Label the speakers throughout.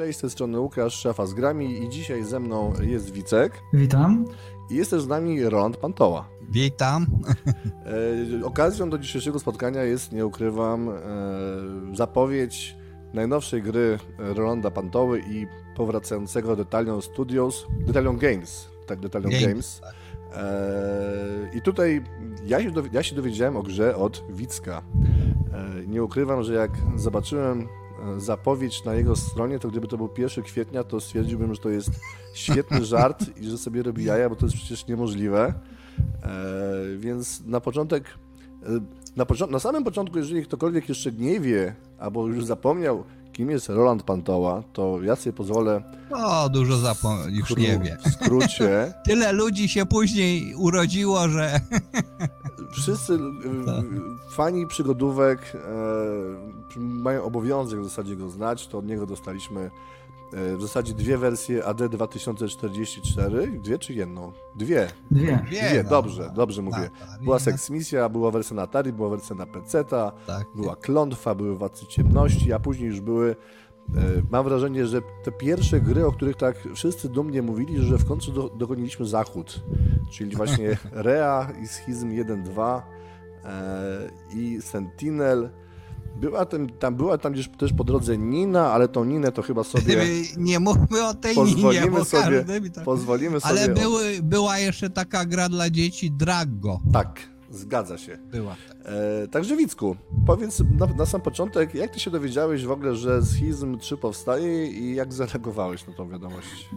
Speaker 1: Cześć, z tej strony Łukasz, szafa z grami i dzisiaj ze mną jest Wicek
Speaker 2: Witam.
Speaker 1: i jest też z nami Roland Pantoła.
Speaker 3: Witam.
Speaker 1: E, okazją do dzisiejszego spotkania jest, nie ukrywam, e, zapowiedź najnowszej gry Rolanda Pantoły i powracającego Detalion Studios, Detalion Games, tak, Detalion Games.
Speaker 3: Games,
Speaker 1: E, I tutaj ja się, ja się dowiedziałem o grze od Wicka. Nie ukrywam, że jak zobaczyłem zapowiedź na jego stronie, to gdyby to był 1 kwietnia, to stwierdziłbym, że to jest świetny żart i że sobie robi jaja, bo to jest przecież niemożliwe. E, więc na początek, e, na, na samym początku, jeżeli ktokolwiek jeszcze nie wie, albo już zapomniał, kim jest Roland Pantoła, to ja sobie pozwolę
Speaker 3: O, dużo zapom... już nie
Speaker 1: skró-
Speaker 3: wie.
Speaker 1: w skrócie
Speaker 3: Tyle ludzi się później urodziło, że
Speaker 1: Wszyscy
Speaker 3: Tak.
Speaker 1: fani przygodówek e, mają obowiązek w zasadzie go znać. To od niego dostaliśmy e, w zasadzie dwie wersje AD 2044. Dwie czy jedną? Dwie.
Speaker 2: Dwie.
Speaker 3: wie.
Speaker 1: Dwie,
Speaker 3: no.
Speaker 1: dobrze, dobrze mówię.
Speaker 3: Tak,
Speaker 1: Była
Speaker 3: tak,
Speaker 1: seksmisja, była wersja na Atari, była wersja na PC-ta,
Speaker 3: Tak.
Speaker 1: była klątwa, były Władcy Ciemności, a później już były. E, Mam wrażenie, że te pierwsze gry, o których tak wszyscy dumnie mówili, że w końcu do, dogoniliśmy zachód, czyli właśnie Rea i Schizm 1.2 e, i Sentinel. Była tam, tam, była tam gdzieś też po drodze Nina, ale tą Ninę to chyba sobie
Speaker 3: Nie mówmy o tej
Speaker 1: pozwolimy
Speaker 3: bo
Speaker 1: sobie,
Speaker 3: każdy to...
Speaker 1: pozwolimy sobie.
Speaker 3: Ale były, była jeszcze taka gra dla dzieci, Drago.
Speaker 1: Tak, zgadza się.
Speaker 3: Była.
Speaker 1: E, także Wicku, powiedz na, na sam początek, jak ty się dowiedziałeś w ogóle, że Schizm 3 powstaje i jak zareagowałeś na tą wiadomość?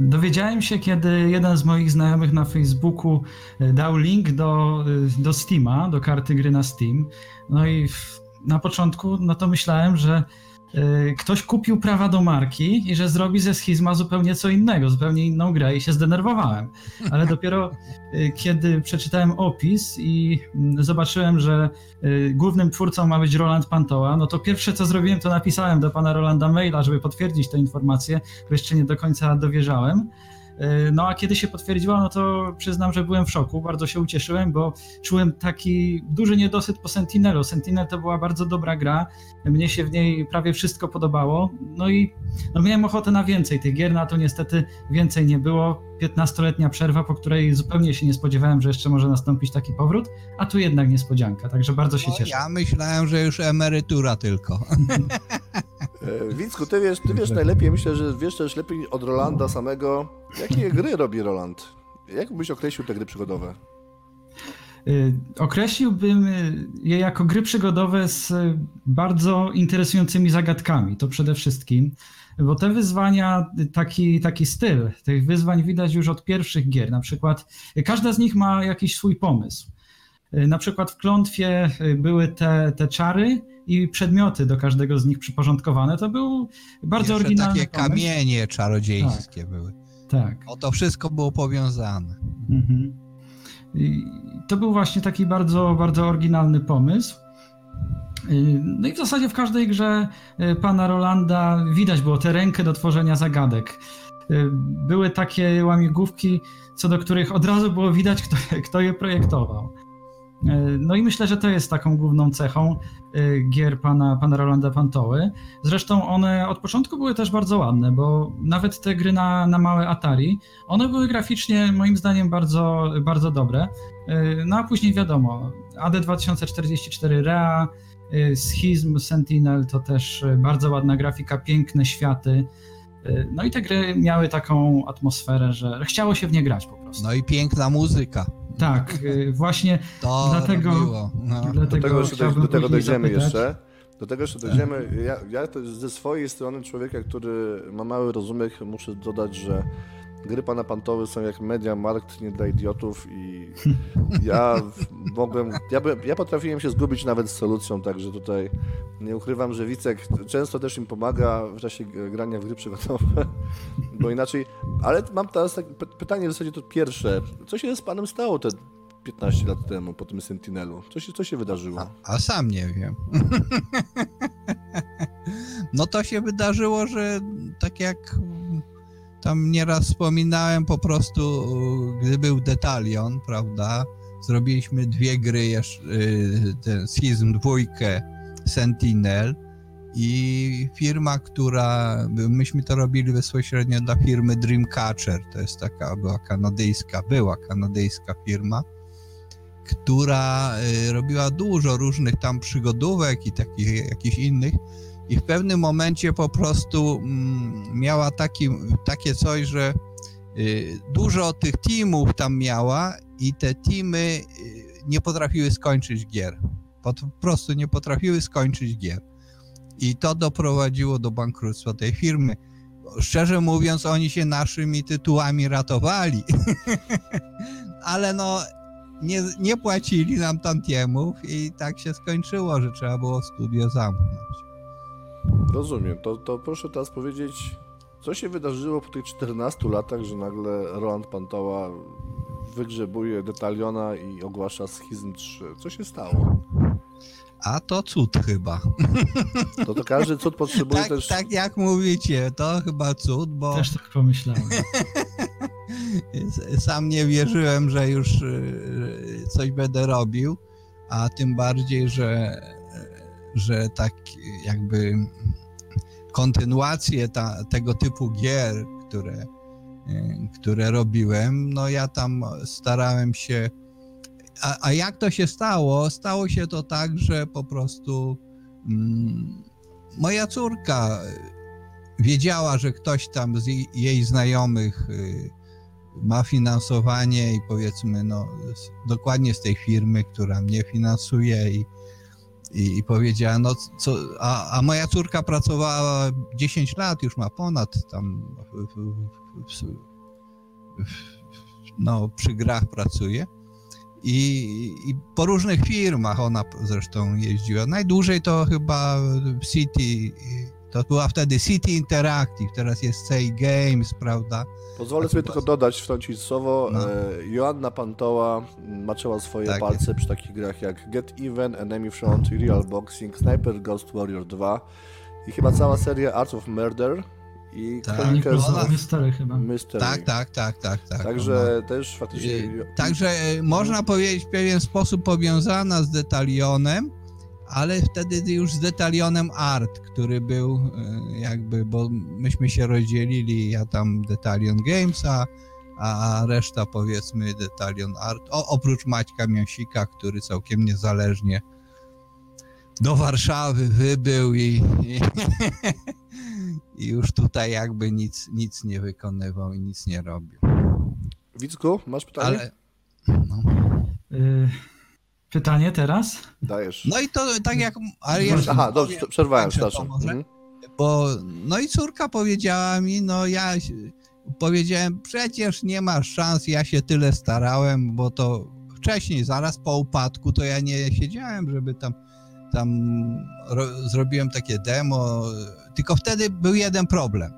Speaker 2: Dowiedziałem się, kiedy jeden z moich znajomych na Facebooku e, dał link do, e, do Steama, do karty gry na Steam. No i w, na początku no to myślałem, że ktoś kupił prawa do marki i że zrobi ze schizma zupełnie co innego, zupełnie inną grę i się zdenerwowałem. Ale dopiero e, kiedy przeczytałem opis i mm, zobaczyłem, że e, głównym twórcą ma być Roland Pantoła, no to pierwsze co zrobiłem, to napisałem do pana Rolanda maila, żeby potwierdzić tę informację, bo jeszcze nie do końca dowierzałem. E, No a kiedy się potwierdziło, no to przyznam, że byłem w szoku, bardzo się ucieszyłem, bo czułem taki duży niedosyt po Sentinelu. Sentinel to była bardzo dobra gra, mnie się w niej prawie wszystko podobało, no i no miałem ochotę na więcej tych gier, na to niestety więcej nie było. 15-letnia przerwa, po której zupełnie się nie spodziewałem, że jeszcze może nastąpić taki powrót, a tu jednak niespodzianka, także bardzo się
Speaker 3: No,
Speaker 2: cieszę.
Speaker 3: ja myślałem, że już emerytura tylko.
Speaker 1: E, Wicku, ty wiesz, ty wiesz najlepiej, myślę, że wiesz też lepiej od Rolanda samego, jakie gry robi Roland? Jak byś określił te gry przygodowe?
Speaker 2: Y, Określiłbym je jako gry przygodowe z bardzo interesującymi zagadkami, to przede wszystkim, bo te wyzwania, taki, taki styl tych wyzwań widać już od pierwszych gier. Na przykład każda z nich ma jakiś swój pomysł. Na przykład w klątwie y, były te, te czary i przedmioty do każdego z nich przyporządkowane. To był bardzo
Speaker 3: Jeszcze
Speaker 2: oryginalny
Speaker 3: takie
Speaker 2: pomysł.
Speaker 3: kamienie czarodziejskie były.
Speaker 2: Tak.
Speaker 3: O to wszystko było powiązane.
Speaker 2: Mhm. To był właśnie taki bardzo, bardzo oryginalny pomysł. Y, No i w zasadzie w każdej grze y, pana Rolanda widać było tę rękę do tworzenia zagadek. Y, Były takie łamigłówki, co do których od razu było widać, kto, kto je projektował. No i myślę, że to jest taką główną cechą gier pana, pana Rolanda Pantoły. Zresztą one od początku były też bardzo ładne, bo nawet te gry na, na małe Atari, one były graficznie moim zdaniem bardzo, bardzo dobre. No a później wiadomo, AD 2044 Rea, Schizm, Sentinel to też y, bardzo ładna grafika, piękne światy. Y, No i te gry miały taką atmosferę, że chciało się w nie grać po prostu.
Speaker 3: No i piękna muzyka.
Speaker 2: Tak, y, właśnie
Speaker 3: To
Speaker 2: Dlatego-.
Speaker 3: No.
Speaker 1: Do
Speaker 2: dlatego
Speaker 1: tego jeszcze,
Speaker 2: chciałbym
Speaker 1: do tego dojdziemy
Speaker 2: zapytać.
Speaker 1: jeszcze. Do tego jeszcze dojdziemy. Ja, ja ze swojej strony człowieka, który ma mały rozumek, muszę dodać, że gry pana Pantowy są jak media markt nie dla idiotów i ja mogłem, ja, by, ja potrafiłem się zgubić nawet z solucją, także tutaj nie ukrywam, że Wicek często też im pomaga w czasie grania w gry przygodowe, bo inaczej, ale mam teraz tak, py- pytanie w zasadzie to pierwsze, co się z panem stało te 15 lat temu po tym Sentinelu? Co się, co się wydarzyło?
Speaker 3: A, a sam nie wiem. No to się wydarzyło, że tak jak tam nieraz wspominałem, po prostu gdy był Detalion, prawda, zrobiliśmy dwie gry, jeszcze, y, ten Schizm dwójkę, Sentinel i firma, która, myśmy to robili bezpośrednio dla firmy Dreamcatcher, to jest taka, była kanadyjska, była kanadyjska firma, która y, robiła dużo różnych tam przygodówek i takich jakichś innych i w pewnym momencie po prostu mm, miała taki, takie coś, że y, dużo tych teamów tam miała i te teamy y, nie potrafiły skończyć gier. Po prostu nie potrafiły skończyć gier. I to doprowadziło do bankructwa tej firmy. Szczerze mówiąc, oni się naszymi tytułami ratowali, ale no nie, nie płacili nam tantiemów i tak się skończyło, że trzeba było studio zamknąć.
Speaker 1: Rozumiem. To, to proszę teraz powiedzieć, co się wydarzyło po tych 14 latach, że nagle Roland Pantoła wygrzebuje detaliona i ogłasza schizm 3. Co się stało?
Speaker 3: A to cud chyba.
Speaker 1: To, to każdy cud potrzebuje
Speaker 3: tak,
Speaker 1: też...
Speaker 3: Tak jak mówicie, to chyba cud, bo...
Speaker 2: Też tak pomyślałem.
Speaker 3: Sam nie wierzyłem, że już y, coś będę robił, a tym bardziej, że, że tak jakby kontynuacje ta, tego typu gier, które, y, które robiłem, no ja tam starałem się a, a jak to się stało? Stało się to tak, że po prostu mm, moja córka wiedziała, że ktoś tam z jej znajomych y, ma finansowanie i powiedzmy, no, dokładnie z tej firmy, która mnie finansuje i, i, i powiedziała, no co, a, a, moja córka pracowała 10 lat, już ma ponad tam, no, przy grach pracuje i, I, po różnych firmach ona zresztą jeździła. Najdłużej to chyba City, to była wtedy City Interactive, teraz jest CI Games, prawda?
Speaker 1: Pozwolę sobie tylko dodać wtrącić słowo. No. E, Joanna Pantoła maczyła swoje tak palce jest. przy takich grach jak Get Even, Enemy Front, Real Boxing, Sniper Ghost Warrior 2 i chyba cała seria Art of Murder, i
Speaker 2: tak, kronikę z Mystery chyba.
Speaker 3: Mystery. Tak, tak, tak, tak, tak.
Speaker 1: Także ona... też faktycznie...
Speaker 3: Także e, można powiedzieć w pewien sposób powiązana z Detalionem, ale wtedy już z Detalionem Art, który był e, jakby, bo myśmy się rozdzielili, ja tam Detalion Games, a, a reszta powiedzmy Detalion Art, o, oprócz Maćka Miąsika, który całkiem niezależnie do Warszawy wybył i, i i już tutaj jakby nic, nic nie wykonywał i nic nie robił.
Speaker 1: Wicku, masz pytanie? Ale, no.
Speaker 2: Y, pytanie teraz?
Speaker 1: Dajesz.
Speaker 3: No i to tak jak... Ale
Speaker 1: Aha, dobrze, przerwałem, przepraszam. Mhm.
Speaker 3: Bo, no i córka powiedziała mi, no ja powiedziałem, przecież nie masz szans, ja się tyle starałem, bo to wcześniej, zaraz po upadku, to ja nie siedziałem, żeby tam tam ro, zrobiłem takie demo, tylko wtedy był jeden problem.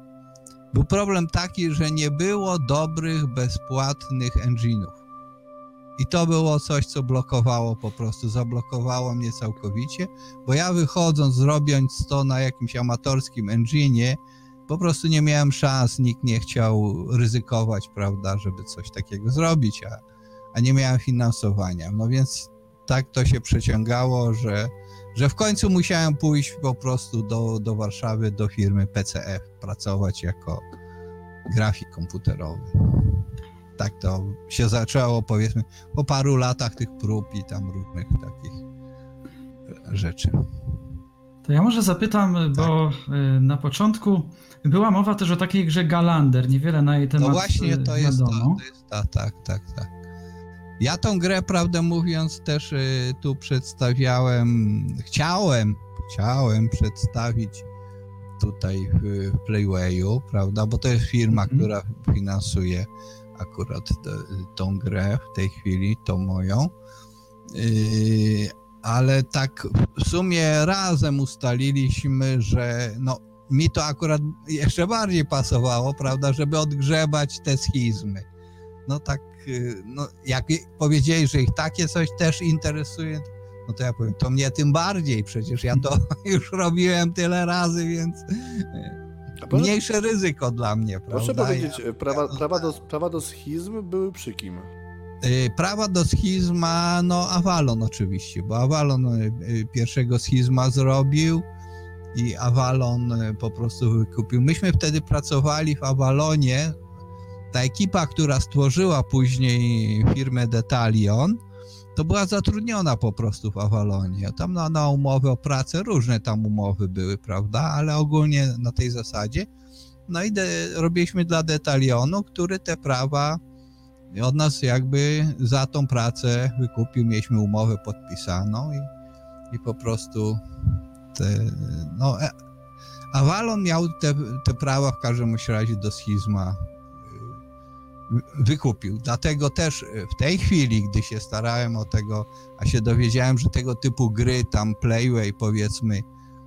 Speaker 3: Był problem taki, że nie było dobrych, bezpłatnych engine'ów. I to było coś, co blokowało po prostu, zablokowało mnie całkowicie, bo ja wychodząc, robiąc to na jakimś amatorskim engine'ie, po prostu nie miałem szans, nikt nie chciał ryzykować, prawda, żeby coś takiego zrobić, a, a nie miałem finansowania. No więc tak to się przeciągało, że że w końcu musiałem pójść po prostu do, do Warszawy, do firmy PCF, pracować jako grafik komputerowy. Tak to się zaczęło, powiedzmy, po paru latach tych prób i tam różnych takich rzeczy.
Speaker 2: To ja może zapytam, tak. bo y, na początku była mowa też o takiej grze Galander, niewiele na jej temat
Speaker 3: No właśnie, to jest, ta, to jest ta, tak, tak, tak. Ja tą grę, prawdę mówiąc, też y, tu przedstawiałem, chciałem, chciałem przedstawić tutaj w, Playwayu, prawda, bo to jest firma, mm -hmm. która finansuje akurat tą grę w tej chwili, tą moją. Yy, ale tak w sumie razem ustaliliśmy, że no, mi to akurat jeszcze bardziej pasowało, prawda, żeby odgrzebać te schizmy. No tak Y, no, jak powiedzieli, że ich takie coś też interesuje, no to ja powiem, to mnie tym bardziej, przecież ja to już robiłem tyle razy, więc y, mniejsze ryzyko dla mnie, prawda?
Speaker 1: Proszę powiedzieć, ja, prawa, ja, prawa, do, prawa do schizm były przy kim?
Speaker 3: Y, prawa do schizma, no Avalon oczywiście, bo Avalon pierwszego schizma zrobił i Avalon po prostu wykupił. Myśmy wtedy pracowali w Avalonie. Ta ekipa, która stworzyła później firmę Detalion, to była zatrudniona po prostu w Avalonie. Tam na, na umowę o pracę, różne tam umowy były, prawda, ale ogólnie na tej zasadzie. No i de, robiliśmy dla Detalionu, który te prawa od nas jakby za tą pracę wykupił. Mieliśmy umowę podpisaną i, i po prostu te, no, e, Avalon miał te, te prawa w każdym razie do schizma wykupił. Dlatego też w tej chwili, gdy się starałem o tego, a się dowiedziałem, że tego typu gry, tam Playway powiedzmy,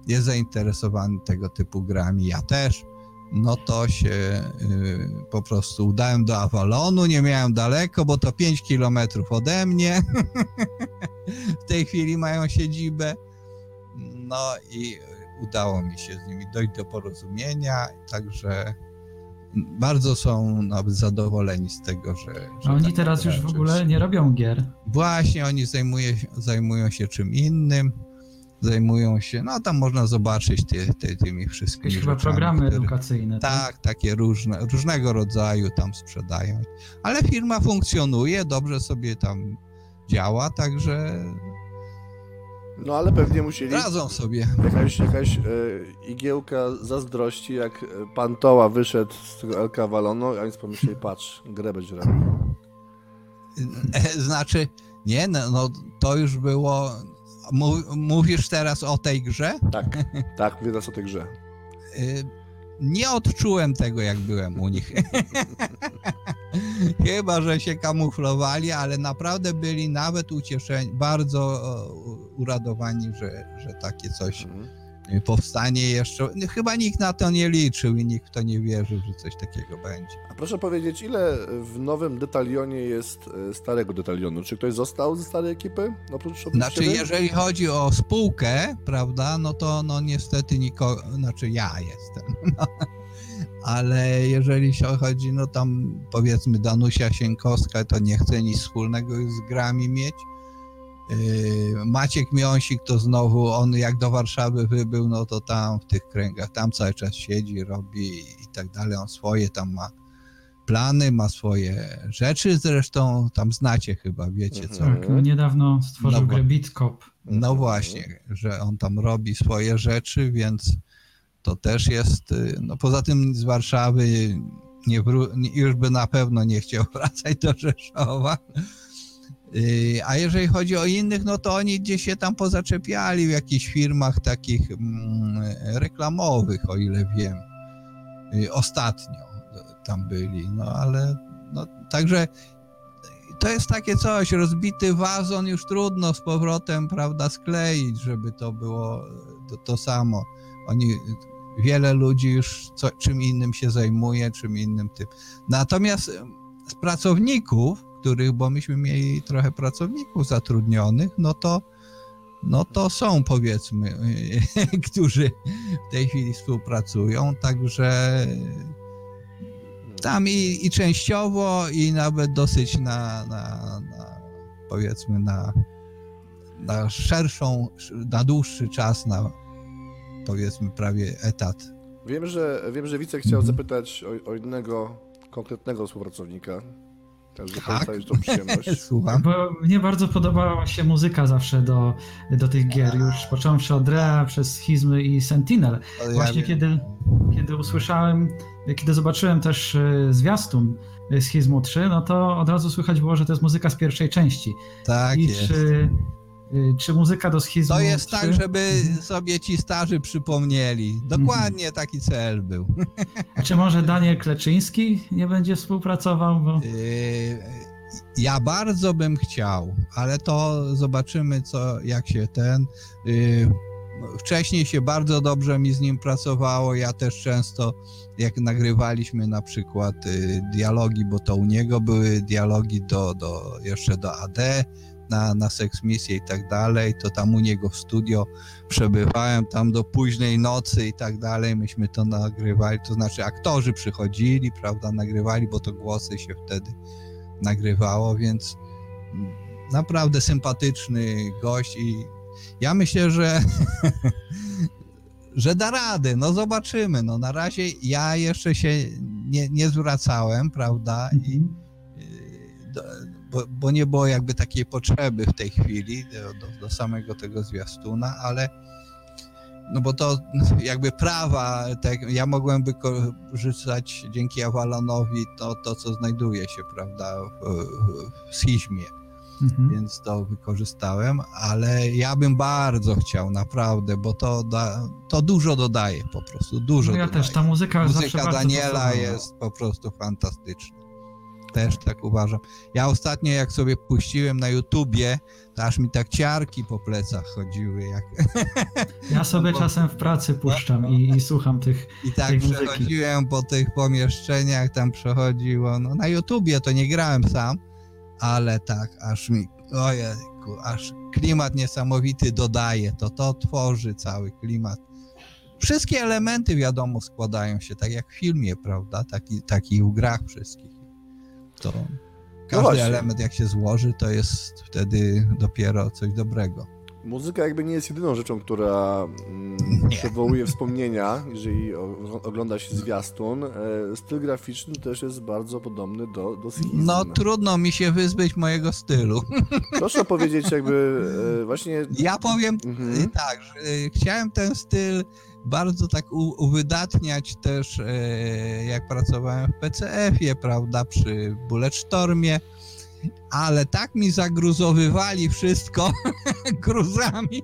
Speaker 3: jest zainteresowany tego typu grami, ja też, no to się y, po prostu udałem do Avalonu, nie miałem daleko, bo to 5 kilometrów ode mnie. w tej chwili mają siedzibę. No i udało mi się z nimi dojść do porozumienia, także bardzo są nawet zadowoleni z tego, że. że
Speaker 2: A oni
Speaker 3: tak
Speaker 2: teraz już w ogóle nie robią gier.
Speaker 3: Właśnie, oni zajmuje, zajmują się czym innym. Zajmują się, no tam można zobaczyć ty, ty, tymi wszystkimi.
Speaker 2: Jakieś chyba programy
Speaker 3: które-
Speaker 2: edukacyjne.
Speaker 3: Tak, takie różne, różnego rodzaju tam sprzedają. Ale firma funkcjonuje, dobrze sobie tam działa, także
Speaker 1: No ale pewnie musieli
Speaker 3: radzą sobie.
Speaker 1: jakaś, jakaś e, igiełka zazdrości, jak e, pan Toła wyszedł z tego LK Walonu, a więc pomyśleli, patrz, grę będzie robił.
Speaker 3: E, Znaczy, nie, no, no to już było. Mów, mówisz teraz o tej grze?
Speaker 1: Tak, tak, mówię teraz o tej grze.
Speaker 3: Y, Nie odczułem tego, jak byłem u nich. Chyba, że się kamuflowali, ale naprawdę byli nawet ucieszeni, bardzo uradowani, że, że takie coś
Speaker 1: Mhm.
Speaker 3: powstanie jeszcze. Chyba nikt na to nie liczył i nikt w to nie wierzył, że coś takiego będzie.
Speaker 1: A proszę powiedzieć, ile w nowym detalionie jest e, starego detalionu? Czy ktoś został ze starej ekipy? Oprócz,
Speaker 3: Znaczy,
Speaker 1: ciebie?
Speaker 3: jeżeli chodzi o spółkę, prawda, no to no niestety nikogo, znaczy ja jestem. No. Ale jeżeli się chodzi, no tam powiedzmy Danusia Sienkowska, to nie chce nic wspólnego z grami mieć. Yy, Maciek Miąsik to znowu, on jak do Warszawy wybył, no to tam w tych kręgach, tam cały czas siedzi, robi i tak dalej. On swoje tam ma plany, ma swoje rzeczy, zresztą tam znacie chyba, wiecie co.
Speaker 2: Tak, no niedawno stworzył
Speaker 3: No
Speaker 2: grę.
Speaker 3: No właśnie, że on tam robi swoje rzeczy, więc to też jest. y, No poza tym z Warszawy nie wró- już by na pewno nie chciał wracać do Rzeszowa. Y, A jeżeli chodzi o innych, no to oni gdzieś się tam pozaczepiali w jakichś firmach takich mm, reklamowych, o ile wiem. Y, Ostatnio tam byli, no ale no, także to jest takie coś, rozbity wazon już trudno z powrotem, prawda, skleić, żeby to było to, to samo. Oni, wiele ludzi już co, czym innym się zajmuje, czym innym tym. Natomiast em, z pracowników, których, bo myśmy mieli trochę pracowników zatrudnionych, no to no to są powiedzmy, którzy w tej chwili współpracują, także tam i, i częściowo, i nawet dosyć na, na, na powiedzmy na, na szerszą, na dłuższy czas, na powiedzmy prawie etat.
Speaker 1: Wiem, że, wiem, że Wicek chciał
Speaker 3: Mhm.
Speaker 1: zapytać o, o innego konkretnego współpracownika. Także
Speaker 3: Tak.
Speaker 1: tak. tą przyjemność.
Speaker 3: Słucham.
Speaker 2: Bo mnie bardzo podobała się muzyka zawsze do, do tych gier, już począwszy od Rea, przez Schizmy i Sentinel.
Speaker 3: Ja
Speaker 2: Właśnie
Speaker 3: wiem.
Speaker 2: kiedy, kiedy usłyszałem, kiedy zobaczyłem też e, zwiastun e, Schizmu 3, no to od razu słychać było, że to jest muzyka z pierwszej części.
Speaker 3: Tak
Speaker 2: I
Speaker 3: jest.
Speaker 2: czy, czy muzyka do Schizmu
Speaker 3: To jest
Speaker 2: 3...
Speaker 3: tak, żeby sobie ci starzy przypomnieli. Dokładnie taki cel był.
Speaker 2: A czy może Daniel Kleczyński nie będzie współpracował? Bo...
Speaker 3: Yy, Ja bardzo bym chciał, ale to zobaczymy, co, jak się ten. yy, Wcześniej się bardzo dobrze mi z nim pracowało. Ja też często, jak nagrywaliśmy na przykład dialogi, bo to u niego były dialogi do, do jeszcze do AD, na, na Sex Misję i tak dalej, to tam u niego w studio przebywałem tam do późnej nocy i tak dalej. Myśmy to nagrywali, to znaczy aktorzy przychodzili, prawda, nagrywali, bo to głosy się wtedy nagrywało, więc naprawdę sympatyczny gość i ja myślę, że że da radę, no zobaczymy. No na razie ja jeszcze się nie, nie zwracałem, prawda? I,
Speaker 2: Mhm.
Speaker 3: y, do, bo, bo nie było jakby takiej potrzeby w tej chwili do, do, do samego tego zwiastuna, ale no bo to jakby prawa, tak, ja mogłem wykorzystać dzięki Avalonowi to, to co znajduje się, prawda, w, w schizmie
Speaker 2: Mhm.
Speaker 3: więc to wykorzystałem, ale ja bym bardzo chciał, naprawdę, bo to, da, to dużo dodaje po prostu, dużo
Speaker 2: No ja
Speaker 3: dodaje.
Speaker 2: też, ta muzyka,
Speaker 3: Muzyka Daniela jest po prostu fantastyczna. Też tak uważam. Ja ostatnio jak sobie puściłem na YouTubie, to aż mi tak ciarki po plecach chodziły. Jak...
Speaker 2: Ja sobie
Speaker 3: bo-
Speaker 2: czasem w pracy puszczam i, i słucham tych.
Speaker 3: I tak
Speaker 2: Tej muzyki.
Speaker 3: przechodziłem po tych pomieszczeniach, tam przechodziło. No na YouTubie to nie grałem sam, ale tak aż mi, ojejku, aż klimat niesamowity dodaje. To to tworzy cały klimat. Wszystkie elementy wiadomo składają się tak jak w filmie, prawda? Taki, tak i w grach wszystkich. To każdy
Speaker 1: właśnie.
Speaker 3: element jak się złoży, to jest wtedy dopiero coś dobrego.
Speaker 1: Muzyka jakby nie jest jedyną rzeczą, która mm, przywołuje wspomnienia, jeżeli ogląda się zwiastun. E, styl graficzny też jest bardzo podobny do, do schizm.
Speaker 3: No trudno mi się wyzbyć mojego stylu.
Speaker 1: Proszę powiedzieć jakby e, właśnie...
Speaker 3: Ja powiem
Speaker 1: Mhm.
Speaker 3: tak, że y, chciałem ten styl bardzo tak uwydatniać też, e, jak pracowałem w PCF-ie, prawda, przy Bulletstormie, ale tak mi zagruzowywali wszystko gruzami,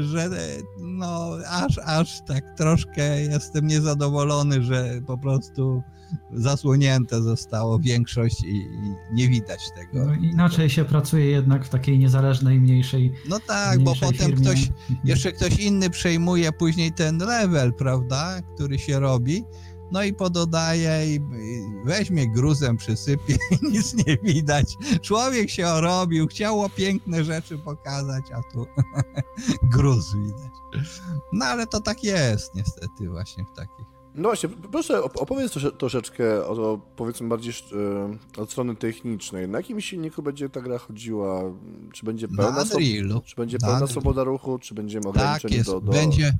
Speaker 3: że no aż, aż tak troszkę jestem niezadowolony, że po prostu zasłonięte zostało większość i, i nie widać tego.
Speaker 2: No, inaczej się pracuje jednak w takiej niezależnej, mniejszej.
Speaker 3: No tak, bo
Speaker 2: mniejszej
Speaker 3: potem
Speaker 2: firmie.
Speaker 3: ktoś, jeszcze ktoś inny przejmuje później ten level, prawda, który się robi, no i pododaje i, weźmie gruzem, przysypie i nic nie widać. Człowiek się orobił, chciało piękne rzeczy pokazać, a tu gruz widać. No ale to tak jest niestety właśnie w takich.
Speaker 1: No właśnie, proszę op- opowiedz trosze, troszeczkę o, powiedzmy bardziej e, od strony technicznej. Na jakim silniku będzie ta gra chodziła? Czy będzie
Speaker 3: Na
Speaker 1: pełna,
Speaker 3: Unrealu.
Speaker 1: czy będzie
Speaker 3: Na
Speaker 1: pełna swoboda ruchu, czy będziemy
Speaker 3: Tak
Speaker 1: ograniczeni
Speaker 3: jest,
Speaker 1: do, do...
Speaker 3: będzie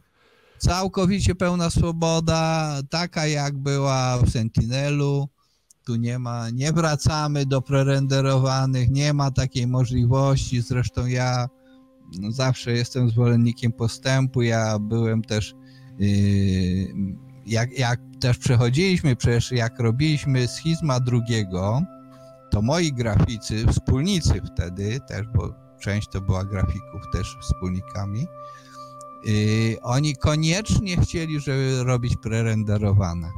Speaker 3: całkowicie pełna swoboda, taka jak była w Sentinelu. Tu nie ma, nie wracamy do prerenderowanych, nie ma takiej możliwości. Zresztą ja no, zawsze jestem zwolennikiem postępu. Ja byłem też, yy, jak, jak też przechodziliśmy, przecież jak robiliśmy schizma drugiego, to moi graficy, wspólnicy wtedy też, bo część to była grafików też wspólnikami, oni koniecznie chcieli, żeby robić prerenderowane.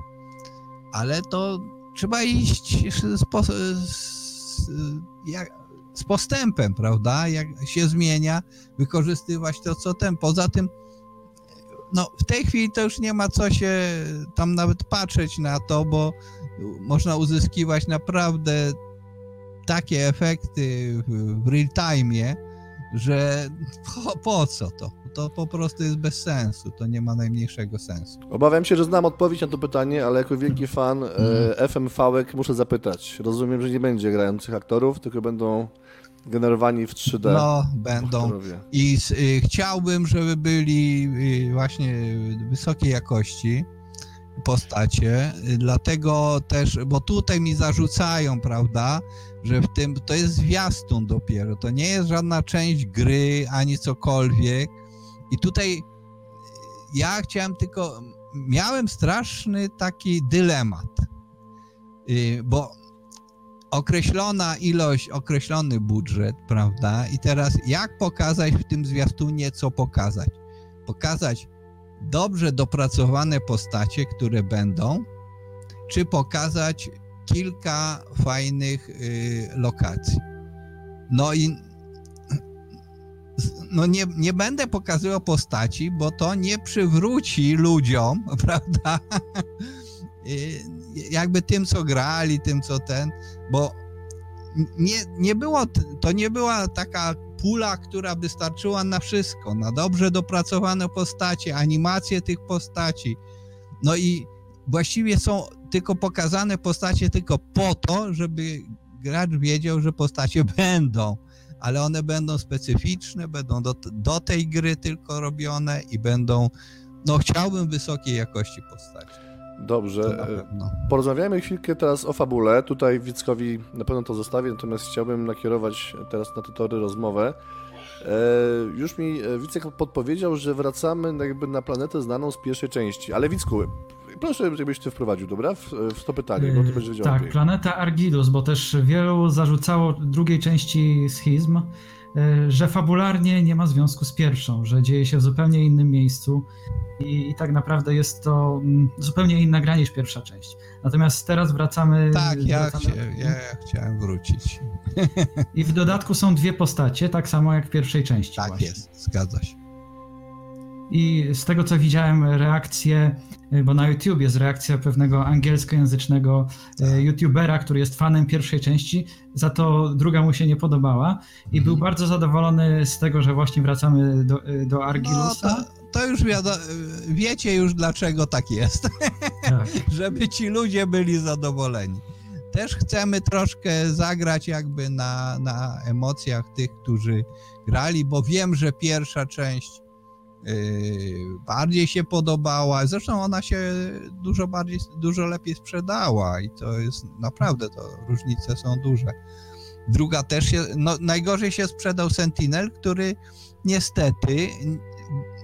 Speaker 3: Ale to trzeba iść z, z, jak, z postępem, prawda? Jak się zmienia, wykorzystywać to, co ten. Poza tym, no w tej chwili to już nie ma co się tam nawet patrzeć na to, bo można uzyskiwać naprawdę takie efekty w, w real time, że po, po co to? To po prostu jest bez sensu, to nie ma najmniejszego sensu.
Speaker 1: Obawiam się, że znam odpowiedź na to pytanie, ale jako wielki fan e, FMV-ek muszę zapytać. Rozumiem, że nie będzie grających aktorów, tylko będą generowani w 3D
Speaker 3: No, będą.
Speaker 1: aktorowie.
Speaker 3: I s- y, chciałbym, żeby byli y, właśnie wysokiej jakości postacie, y, dlatego też, bo tutaj mi zarzucają, prawda, że w tym, to jest zwiastun dopiero, to nie jest żadna część gry, ani cokolwiek i tutaj y, ja chciałem tylko, miałem straszny taki dylemat, y, bo określona ilość, określony budżet, prawda? I teraz jak pokazać w tym zwiastunie, co pokazać? Pokazać dobrze dopracowane postacie, które będą, czy pokazać kilka fajnych y, lokacji. No i no nie, nie będę pokazywał postaci, bo to nie przywróci ludziom, prawda? Y, jakby tym, co grali, tym, co ten, bo nie, nie było, to nie była taka pula, która by starczyła na wszystko, na dobrze dopracowane postacie, animacje tych postaci. No i właściwie są tylko pokazane postacie tylko po to, żeby gracz wiedział, że postacie będą, ale one będą specyficzne, będą do, do tej gry tylko robione i będą no chciałbym wysokiej jakości postaci.
Speaker 1: Dobrze. Porozmawiajmy chwilkę teraz o fabule. Tutaj Wickowi na pewno to zostawię, natomiast chciałbym nakierować teraz na te tory rozmowę. E, już mi e, Wicek podpowiedział, że wracamy jakby na planetę znaną z pierwszej części. Ale Wicku, proszę, żebyś ty wprowadził, dobra? W, w to pytanie, bo ty będziesz wiedział
Speaker 2: Tak,
Speaker 1: lepiej.
Speaker 2: planeta Argilus, bo też wielu zarzucało drugiej części schizm, e, że fabularnie nie ma związku z pierwszą, że dzieje się w zupełnie innym miejscu i, i tak naprawdę jest to mm, zupełnie inna gra niż pierwsza część. Natomiast teraz wracamy...
Speaker 3: Tak, ja,
Speaker 2: wracamy...
Speaker 3: chcia, ja chciałem wrócić.
Speaker 2: I w dodatku są dwie postacie, tak samo jak w pierwszej części.
Speaker 3: Tak
Speaker 2: właśnie.
Speaker 3: jest, zgadza się.
Speaker 2: I z tego co widziałem reakcję, y, bo na YouTube jest reakcja pewnego angielskojęzycznego y,
Speaker 3: Tak.
Speaker 2: YouTubera, który jest fanem pierwszej części, za to druga mu się nie podobała i był
Speaker 3: Mhm.
Speaker 2: bardzo zadowolony z tego, że właśnie wracamy do, y, do
Speaker 3: No
Speaker 2: Argilusa.
Speaker 3: to, to już wiadomo, wiecie już dlaczego tak jest,
Speaker 2: Tak.
Speaker 3: żeby ci ludzie byli zadowoleni. Też chcemy troszkę zagrać jakby na, na emocjach tych, którzy grali, bo wiem, że pierwsza część bardziej się podobała. Zresztą ona się dużo bardziej, dużo lepiej sprzedała i to jest naprawdę, to różnice są duże. Druga też się, no najgorzej się sprzedał Sentinel, który niestety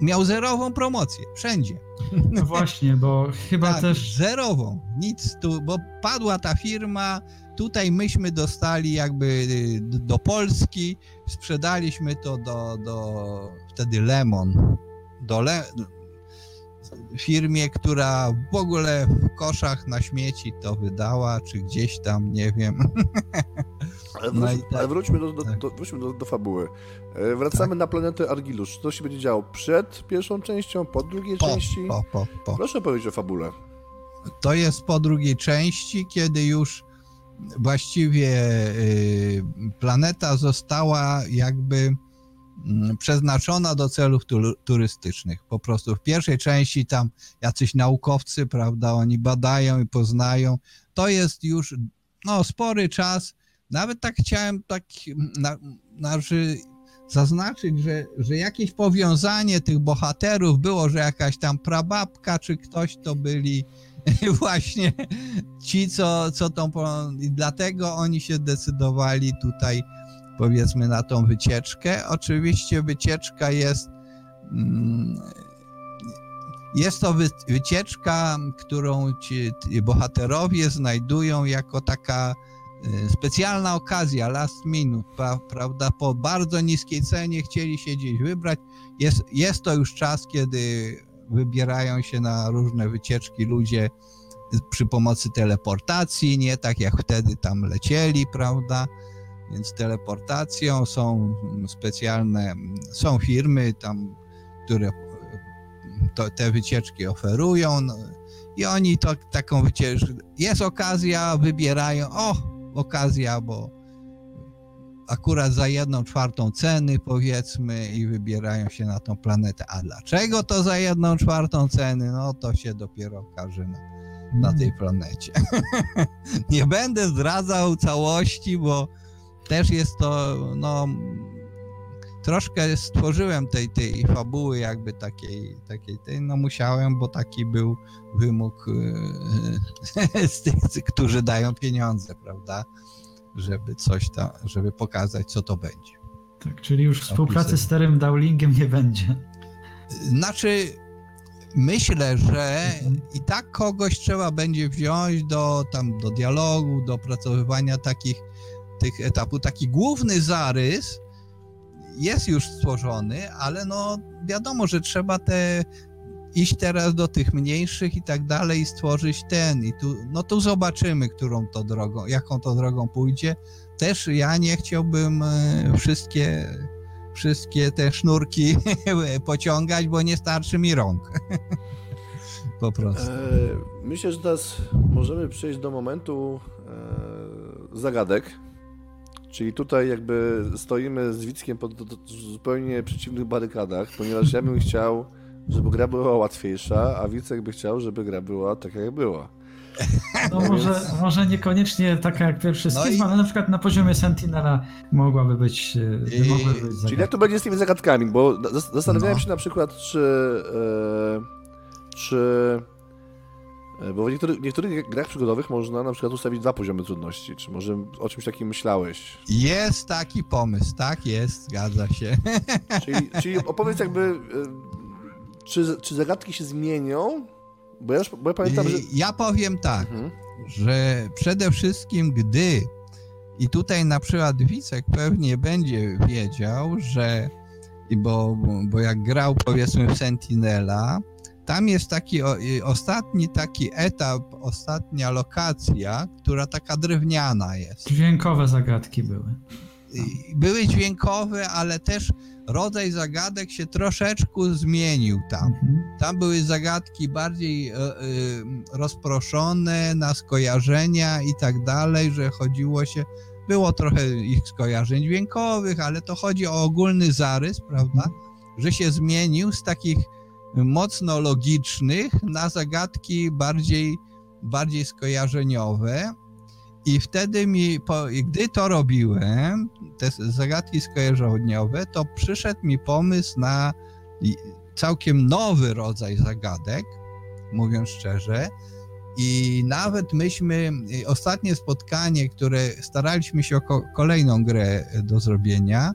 Speaker 3: miał zerową promocję, wszędzie.
Speaker 2: No właśnie, bo chyba
Speaker 3: tak,
Speaker 2: też
Speaker 3: zerową, nic tu, bo padła ta firma, tutaj myśmy dostali jakby y, do Polski, sprzedaliśmy to do, do wtedy Lemon, do Le, firmie, która w ogóle w koszach na śmieci to wydała, czy gdzieś tam, nie wiem.
Speaker 1: Ale,
Speaker 3: No
Speaker 1: wróć,
Speaker 3: i tak.
Speaker 1: ale wróćmy, do, do,
Speaker 3: Tak.
Speaker 1: do, wróćmy do, fabuły. E, Wracamy na planetę Argilus. Czy to się będzie działo przed pierwszą częścią, po drugiej
Speaker 3: Po,
Speaker 1: części?
Speaker 3: po, po, po.
Speaker 1: Proszę powiedzieć o fabule.
Speaker 3: To jest po drugiej części, kiedy już właściwie y, planeta została jakby przeznaczona do celów tu- turystycznych. Po prostu w pierwszej części tam jacyś naukowcy, prawda, oni badają i poznają. To jest już no, spory czas. Nawet tak chciałem tak na, na, że zaznaczyć, że, że jakieś powiązanie tych bohaterów było, że jakaś tam prababka czy ktoś to byli właśnie ci, co, co tą. I dlatego oni się decydowali tutaj, powiedzmy, na tą wycieczkę. Oczywiście wycieczka jest. mm, Jest to wy, wycieczka, którą ci, bohaterowie znajdują jako taka y, specjalna okazja, last minute, pra, prawda? Po bardzo niskiej cenie chcieli się gdzieś wybrać. Jest, jest to już czas, kiedy wybierają się na różne wycieczki ludzie przy pomocy teleportacji, nie tak jak wtedy tam lecieli, prawda? Więc teleportacją są specjalne, są firmy tam, które to, te wycieczki oferują no, i oni to taką wycieczkę, jest okazja, wybierają, o, okazja, bo akurat za jedną czwartą ceny powiedzmy i wybierają się na tą planetę. A dlaczego to za jedną czwartą ceny? No to się dopiero okaże na, na tej planecie. Nie będę zdradzał całości, bo też jest to, no, troszkę stworzyłem tej, tej fabuły jakby takiej, takiej tej, no musiałem, bo taki był wymóg yy, z tych, którzy dają pieniądze, prawda? Żeby coś tam, żeby pokazać, co to będzie.
Speaker 2: tak, czyli już współpracy z starym Dowlingiem nie będzie.
Speaker 3: Znaczy, myślę, że i tak kogoś trzeba będzie wziąć do tam do dialogu, do opracowywania takich tych etapów. Taki główny zarys jest już stworzony, ale no wiadomo, że trzeba te iść teraz do tych mniejszych i tak dalej i stworzyć ten i tu, no tu zobaczymy, którą to drogą, jaką to drogą pójdzie. Też ja nie chciałbym e, wszystkie wszystkie te sznurki pociągać, bo nie starczy mi rąk. po prostu.
Speaker 1: E, myślę, że teraz możemy przejść do momentu e, zagadek. Czyli tutaj jakby stoimy z Wickiem po zupełnie przeciwnych barykadach, ponieważ ja bym chciał, żeby gra była łatwiejsza, a Wicek by chciał, żeby gra była taka jak była.
Speaker 2: No może, może niekoniecznie taka jak pierwszy
Speaker 3: No
Speaker 2: Schizm,
Speaker 3: i-
Speaker 2: ale na przykład na poziomie Sentinela mogłaby być, e,
Speaker 3: I-
Speaker 2: mogłaby być
Speaker 1: Czyli jak to będzie z tymi zagadkami, bo zas- zastanawiałem
Speaker 3: No.
Speaker 1: się na przykład, czy czy... e, Bo w niektórych, niektórych grach przygodowych można na przykład ustawić dwa poziomy trudności. Czy może o czymś takim myślałeś?
Speaker 3: Jest taki pomysł, tak jest, zgadza się.
Speaker 1: Czyli, czyli opowiedz jakby, e, czy, czy zagadki się zmienią? Bo ja, już, bo ja pamiętam, że...
Speaker 3: Ja powiem tak,
Speaker 1: Mhm.
Speaker 3: że przede wszystkim gdy, i tutaj na przykład Wicek pewnie będzie wiedział, że, bo, bo jak grał powiedzmy w Sentinela, tam jest taki o, ostatni taki etap, ostatnia lokacja, która taka drewniana jest.
Speaker 2: Dźwiękowe zagadki były.
Speaker 3: Były dźwiękowe, ale też rodzaj zagadek się troszeczkę zmienił tam.
Speaker 2: Mhm.
Speaker 3: Tam były zagadki bardziej e, rozproszone na skojarzenia i tak dalej, że chodziło się, było trochę ich skojarzeń dźwiękowych, ale to chodzi o ogólny zarys, prawda? Że się zmienił z takich mocno logicznych na zagadki bardziej, bardziej skojarzeniowe. I wtedy mi, po, gdy to robiłem, te zagadki skojarzeniowe, to przyszedł mi pomysł na całkiem nowy rodzaj zagadek, mówiąc szczerze. I nawet myśmy, ostatnie spotkanie, które staraliśmy się o ko- kolejną grę do zrobienia,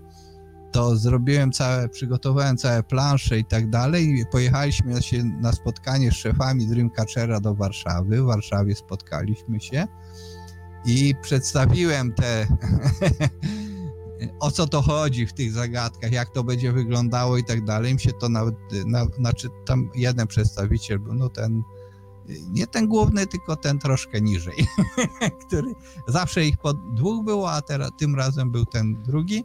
Speaker 3: to zrobiłem całe, przygotowałem całe plansze i tak dalej. Pojechaliśmy się na spotkanie z szefami Dreamcatchera do Warszawy. W Warszawie spotkaliśmy się i przedstawiłem te o co to chodzi w tych zagadkach, jak to będzie wyglądało i tak dalej. Im się to nawet, na, znaczy tam jeden przedstawiciel był, no ten, nie ten główny, tylko ten troszkę niżej, który zawsze ich po dwóch było, a teraz tym razem był ten drugi.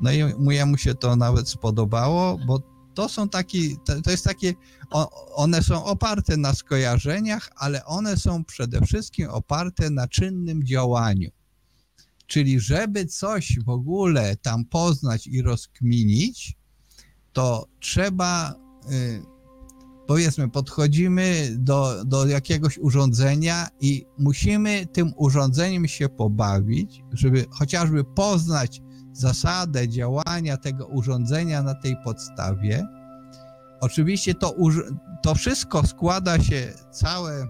Speaker 3: No i mu, się to nawet spodobało, bo to są taki, to, jest takie, one są oparte na skojarzeniach, ale one są przede wszystkim oparte na czynnym działaniu. Czyli żeby coś w ogóle tam poznać i rozkminić, to trzeba, y, powiedzmy, podchodzimy do, do jakiegoś urządzenia i musimy tym urządzeniem się pobawić, żeby chociażby poznać zasadę działania tego urządzenia na tej podstawie. Oczywiście to, to wszystko składa się całe.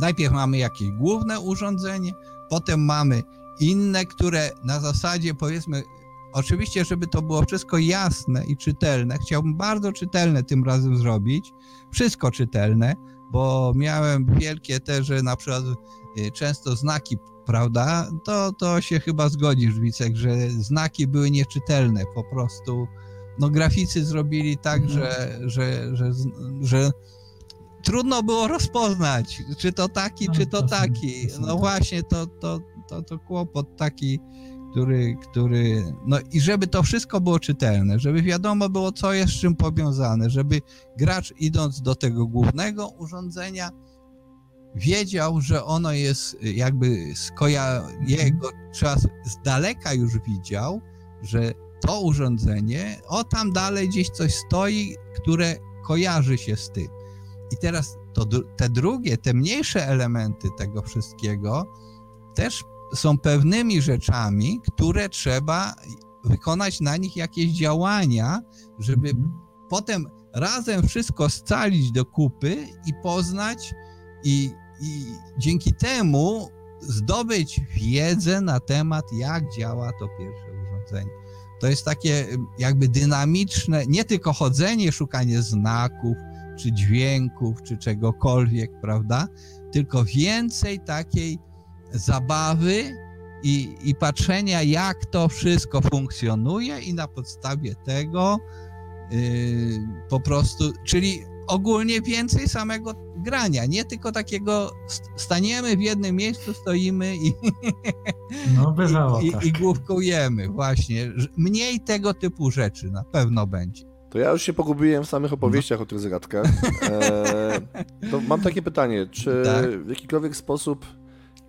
Speaker 3: Najpierw mamy jakieś główne urządzenie, potem mamy inne, które na zasadzie powiedzmy, oczywiście, żeby to było wszystko jasne i czytelne, chciałbym bardzo czytelne tym razem zrobić, wszystko czytelne, bo miałem wielkie te, że na przykład y, często znaki, prawda, to, to się chyba zgodzisz, Wicek, że znaki były nieczytelne, po prostu no graficy zrobili tak,
Speaker 2: Mhm.
Speaker 3: że, że, że, że trudno było rozpoznać, czy to taki,
Speaker 2: No,
Speaker 3: czy to
Speaker 2: to są-
Speaker 3: taki.
Speaker 2: to są
Speaker 3: No
Speaker 2: tak.
Speaker 3: właśnie, to, to, to, to kłopot taki, który, który. No i żeby to wszystko było czytelne, żeby wiadomo było, co jest z czym powiązane, żeby gracz idąc do tego głównego urządzenia wiedział, że ono jest jakby skoja... jego trzeba z daleka już widział, że to urządzenie, o tam dalej gdzieś coś stoi, które kojarzy się z tym. I teraz to, te drugie, te mniejsze elementy tego wszystkiego też są pewnymi rzeczami, które trzeba wykonać na nich jakieś działania, żeby
Speaker 2: Mhm.
Speaker 3: potem razem wszystko scalić do kupy i poznać i, i dzięki temu zdobyć wiedzę na temat, jak działa to pierwsze urządzenie. To jest takie jakby dynamiczne, nie tylko chodzenie, szukanie znaków, czy dźwięków, czy czegokolwiek, prawda? Tylko więcej takiej zabawy i, i patrzenia, jak to wszystko funkcjonuje, i na podstawie tego yy, po prostu, czyli ogólnie więcej samego grania, nie tylko takiego st- staniemy w jednym miejscu, stoimy i,
Speaker 2: No bywało
Speaker 3: i,
Speaker 2: tak.
Speaker 3: i główkujemy, właśnie. Mniej tego typu rzeczy na pewno będzie.
Speaker 1: To ja już się pogubiłem w samych opowieściach o tych zagadkach. E, to mam takie pytanie, czy
Speaker 3: Tak.
Speaker 1: w jakikolwiek sposób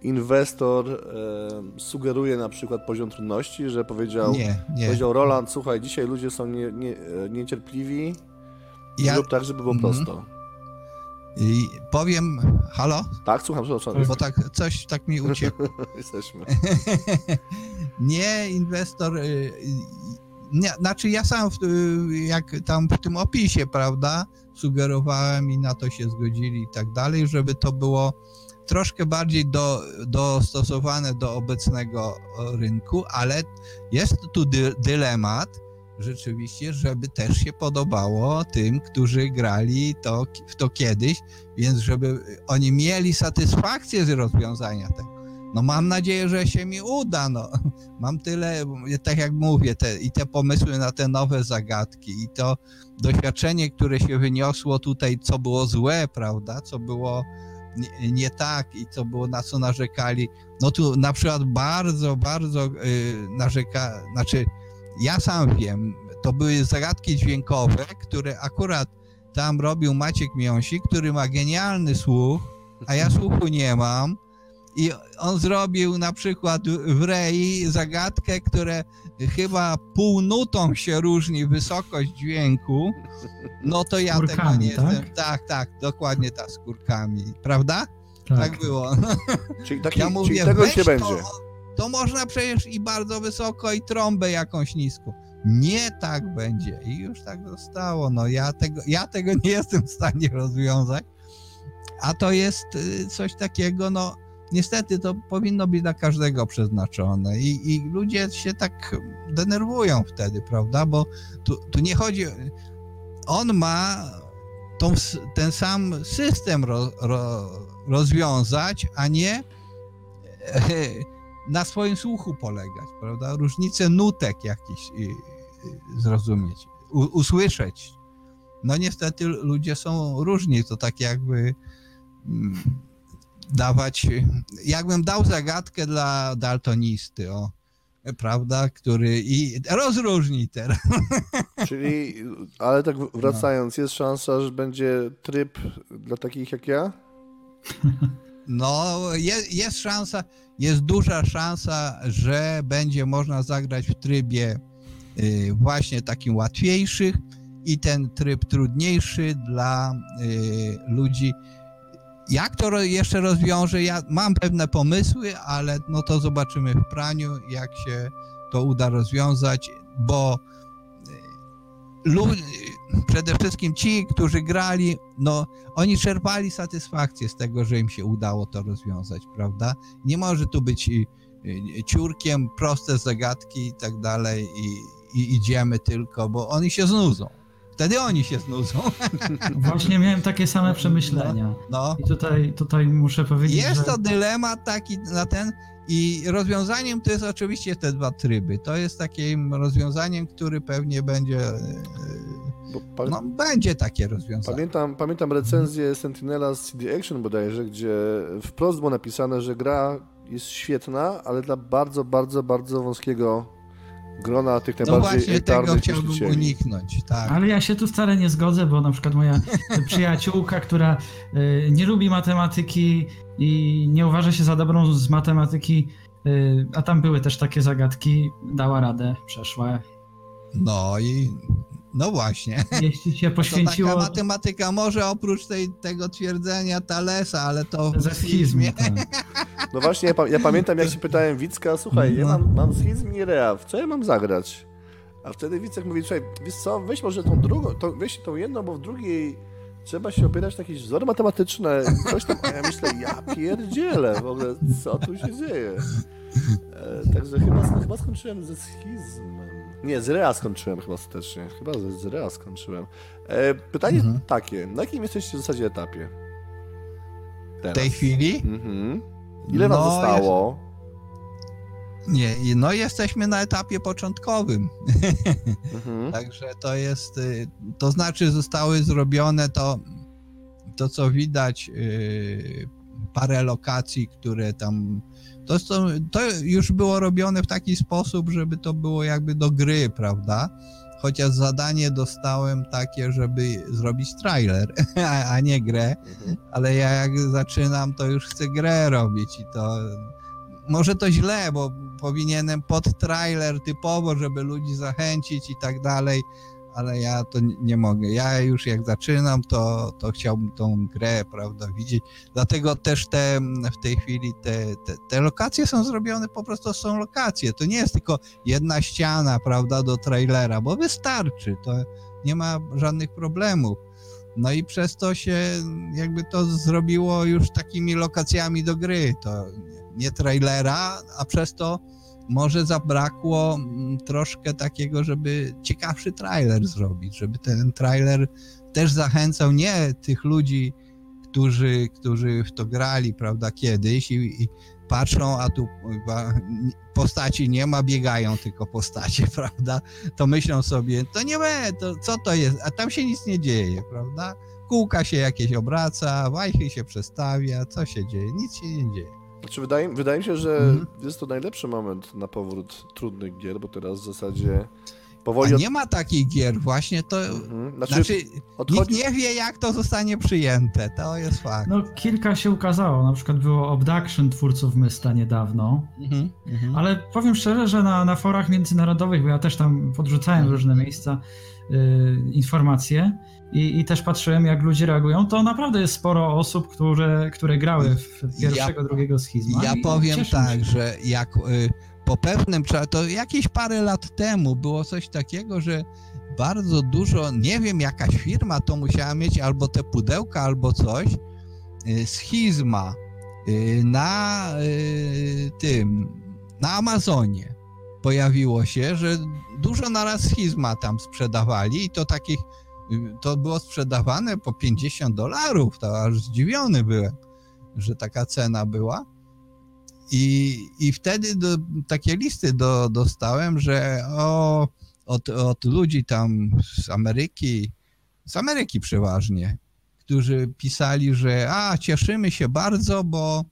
Speaker 1: inwestor e, sugeruje na przykład poziom trudności, że powiedział,
Speaker 3: Nie, nie.
Speaker 1: powiedział Roland, słuchaj, dzisiaj ludzie są nie, nie, e, niecierpliwi,
Speaker 3: Ja
Speaker 1: zrób tak, żeby było
Speaker 3: Mhm.
Speaker 1: prosto.
Speaker 3: i powiem, halo?
Speaker 1: Tak, słucham, przepraszam.
Speaker 3: Bo tak coś tak mi uciekło.
Speaker 1: Jesteśmy.
Speaker 3: nie, inwestor y, y, nie, znaczy ja sam, w, jak tam w tym opisie, prawda, sugerowałem i na to się zgodzili i tak dalej, żeby to było troszkę bardziej do, dostosowane do obecnego rynku, ale jest tu dy, dylemat rzeczywiście, żeby też się podobało tym, którzy grali to, w to kiedyś, więc żeby oni mieli satysfakcję z rozwiązania tego. No mam nadzieję, że się mi uda. No. Mam tyle, tak jak mówię, te, i te pomysły na te nowe zagadki, i to doświadczenie, które się wyniosło tutaj, co było złe, prawda, co było nie, nie tak i co było, na co narzekali. No tu na przykład bardzo, bardzo yy, narzeka, znaczy ja sam wiem, to były zagadki dźwiękowe, które akurat tam robił Maciek Miąsik, który ma genialny słuch, a ja słuchu nie mam i on zrobił na przykład w Rei zagadkę, które chyba półnutą się różni wysokość dźwięku, no to ja tego nie tak? jestem. Tak, tak, dokładnie tak, z kurkami, prawda? Tak, tak było.
Speaker 1: Czyli, taki, ja mówię, czyli tego nie będzie. To,
Speaker 3: można przecież i bardzo wysoko, i trąbę jakąś niską. Nie tak będzie. I już tak zostało. No ja tego, ja tego nie jestem w stanie rozwiązać. A to jest y, coś takiego, no niestety to powinno być dla każdego przeznaczone i, i ludzie się tak denerwują wtedy, prawda, bo tu, tu nie chodzi, on ma tą, ten sam system ro, ro, rozwiązać, a nie na swoim słuchu polegać, prawda, różnice nutek jakiś zrozumieć, u, usłyszeć. No niestety ludzie są różni, to tak jakby mm, dawać, jakbym dał zagadkę dla daltonisty, o, prawda, który i rozróżni teraz.
Speaker 1: Czyli, ale tak wracając, jest szansa, że będzie tryb dla takich jak ja?
Speaker 3: No, jest, jest szansa, jest duża szansa, że będzie można zagrać w trybie y, właśnie takim łatwiejszych i ten tryb trudniejszy dla y, ludzi jak to jeszcze rozwiąże? Ja mam pewne pomysły, ale no to zobaczymy w praniu, jak się to uda rozwiązać, bo przede wszystkim ci, którzy grali, no oni czerpali satysfakcję z tego, że im się udało to rozwiązać, prawda? Nie może tu być e, ciurkiem, proste zagadki i tak dalej i, i idziemy tylko, bo oni się znudzą. Wtedy oni się znudzą.
Speaker 2: Właśnie miałem takie same przemyślenia. No, no. I tutaj, tutaj muszę powiedzieć,
Speaker 3: Jest że... to dylemat taki na ten i rozwiązaniem to jest oczywiście te dwa tryby. To jest takim rozwiązaniem, który pewnie będzie pa... no, będzie takie rozwiązanie.
Speaker 1: Pamiętam, pamiętam recenzję Sentinela z CD Action bodajże, gdzie wprost było napisane, że gra jest świetna, ale dla bardzo, bardzo, bardzo wąskiego grona tych
Speaker 3: no najbardziej No właśnie tego chciałbym uniknąć, tak.
Speaker 2: Ale ja się tu wcale nie zgodzę, bo na przykład moja przyjaciółka, która y, nie lubi matematyki i nie uważa się za dobrą z matematyki, y, a tam były też takie zagadki, dała radę, przeszła.
Speaker 3: No i no właśnie.
Speaker 2: Jeśli się poświęciło...
Speaker 3: To taka matematyka może oprócz tej, tego twierdzenia Talesa, ale to w schizmie. Tak.
Speaker 1: No właśnie, ja, ja, pamiętam jak się pytałem Wicka, słuchaj, no. ja mam, mam schizm i rea, w co ja mam zagrać? A wtedy Wicek mówi, słuchaj, wiesz co, weź może tą drugą, to, weź tą jedną, bo w drugiej trzeba się opierać na jakieś wzory matematyczne, coś tam, a ja myślę, ja pierdzielę, w ogóle, co tu się dzieje? E, także chyba, chyba skończyłem ze schizmem. Nie, z Rea skończyłem chyba ostatecznie. Chyba z, z Rea skończyłem. E, pytanie mhm. takie, na jakim jesteście w zasadzie etapie?
Speaker 3: Teraz? W tej chwili? Mhm.
Speaker 1: Ile no, zostało?
Speaker 3: Nie, no jesteśmy na etapie początkowym. Mhm. Także to jest, y, to znaczy zostały zrobione to, to co widać, y, parę lokacji, które tam to, to, to już było robione w taki sposób, żeby to było jakby do gry, prawda? Chociaż zadanie dostałem takie, żeby zrobić trailer, a nie grę, mhm. ale ja jak zaczynam, to już chcę grę robić i to może to źle, bo powinienem pod trailer typowo, żeby ludzi zachęcić i tak dalej, ale ja to nie- mogę. Ja już jak zaczynam, to, to chciałbym tą grę, prawda, widzieć. Dlatego też te w tej chwili te, te, te lokacje są zrobione, po prostu są lokacje. To nie jest tylko jedna ściana, prawda, do trailera, bo wystarczy, to nie ma żadnych problemów. No i przez to się jakby to zrobiło już takimi lokacjami do gry. To nie trailera, a przez to może zabrakło mm, troszkę takiego, żeby ciekawszy trailer zrobić, żeby ten trailer też zachęcał nie tych ludzi, którzy, którzy w to grali, prawda, kiedyś i, i patrzą, a tu postaci nie ma, biegają tylko postacie, prawda, to myślą sobie, to nie we, to co to jest, a tam się nic nie dzieje, prawda, kółka się jakieś obraca, wajchy się przestawia, co się dzieje, nic się nie dzieje.
Speaker 1: Znaczy, wydaje, wydaje mi się, że
Speaker 3: Mhm.
Speaker 1: jest to najlepszy moment na powrót trudnych gier, bo teraz w zasadzie powoli... Od...
Speaker 3: nie ma takich gier, właśnie to,
Speaker 1: Mhm. Znaczy,
Speaker 3: znaczy nikt
Speaker 1: odchodzi...
Speaker 3: nie wie jak to zostanie przyjęte, to jest fakt.
Speaker 2: No kilka się ukazało, na przykład było Abduction twórców Mysta niedawno,
Speaker 3: Mhm, mhm.
Speaker 2: ale powiem szczerze, że na, na forach międzynarodowych, bo ja też tam podrzucałem w różne miejsca y, informacje i, i też patrzyłem jak ludzie reagują, to naprawdę jest sporo osób, które, które grały w pierwszego, drugiego schizma.
Speaker 3: Ja powiem tak,
Speaker 2: się.
Speaker 3: że jak y, po pewnym czasie, to jakieś parę lat temu było coś takiego, że bardzo dużo, nie wiem, jakaś firma to musiała mieć, albo te pudełka, albo coś, y, schizma y, na y, tym, na Amazonie pojawiło się, że dużo naraz schizma tam sprzedawali i to takich, to było sprzedawane po 50 dolarów, to aż zdziwiony byłem, że taka cena była. I, i wtedy do, takie listy do, dostałem, że o, od, od ludzi tam z Ameryki, z Ameryki przeważnie, którzy pisali, że a, cieszymy się bardzo, bo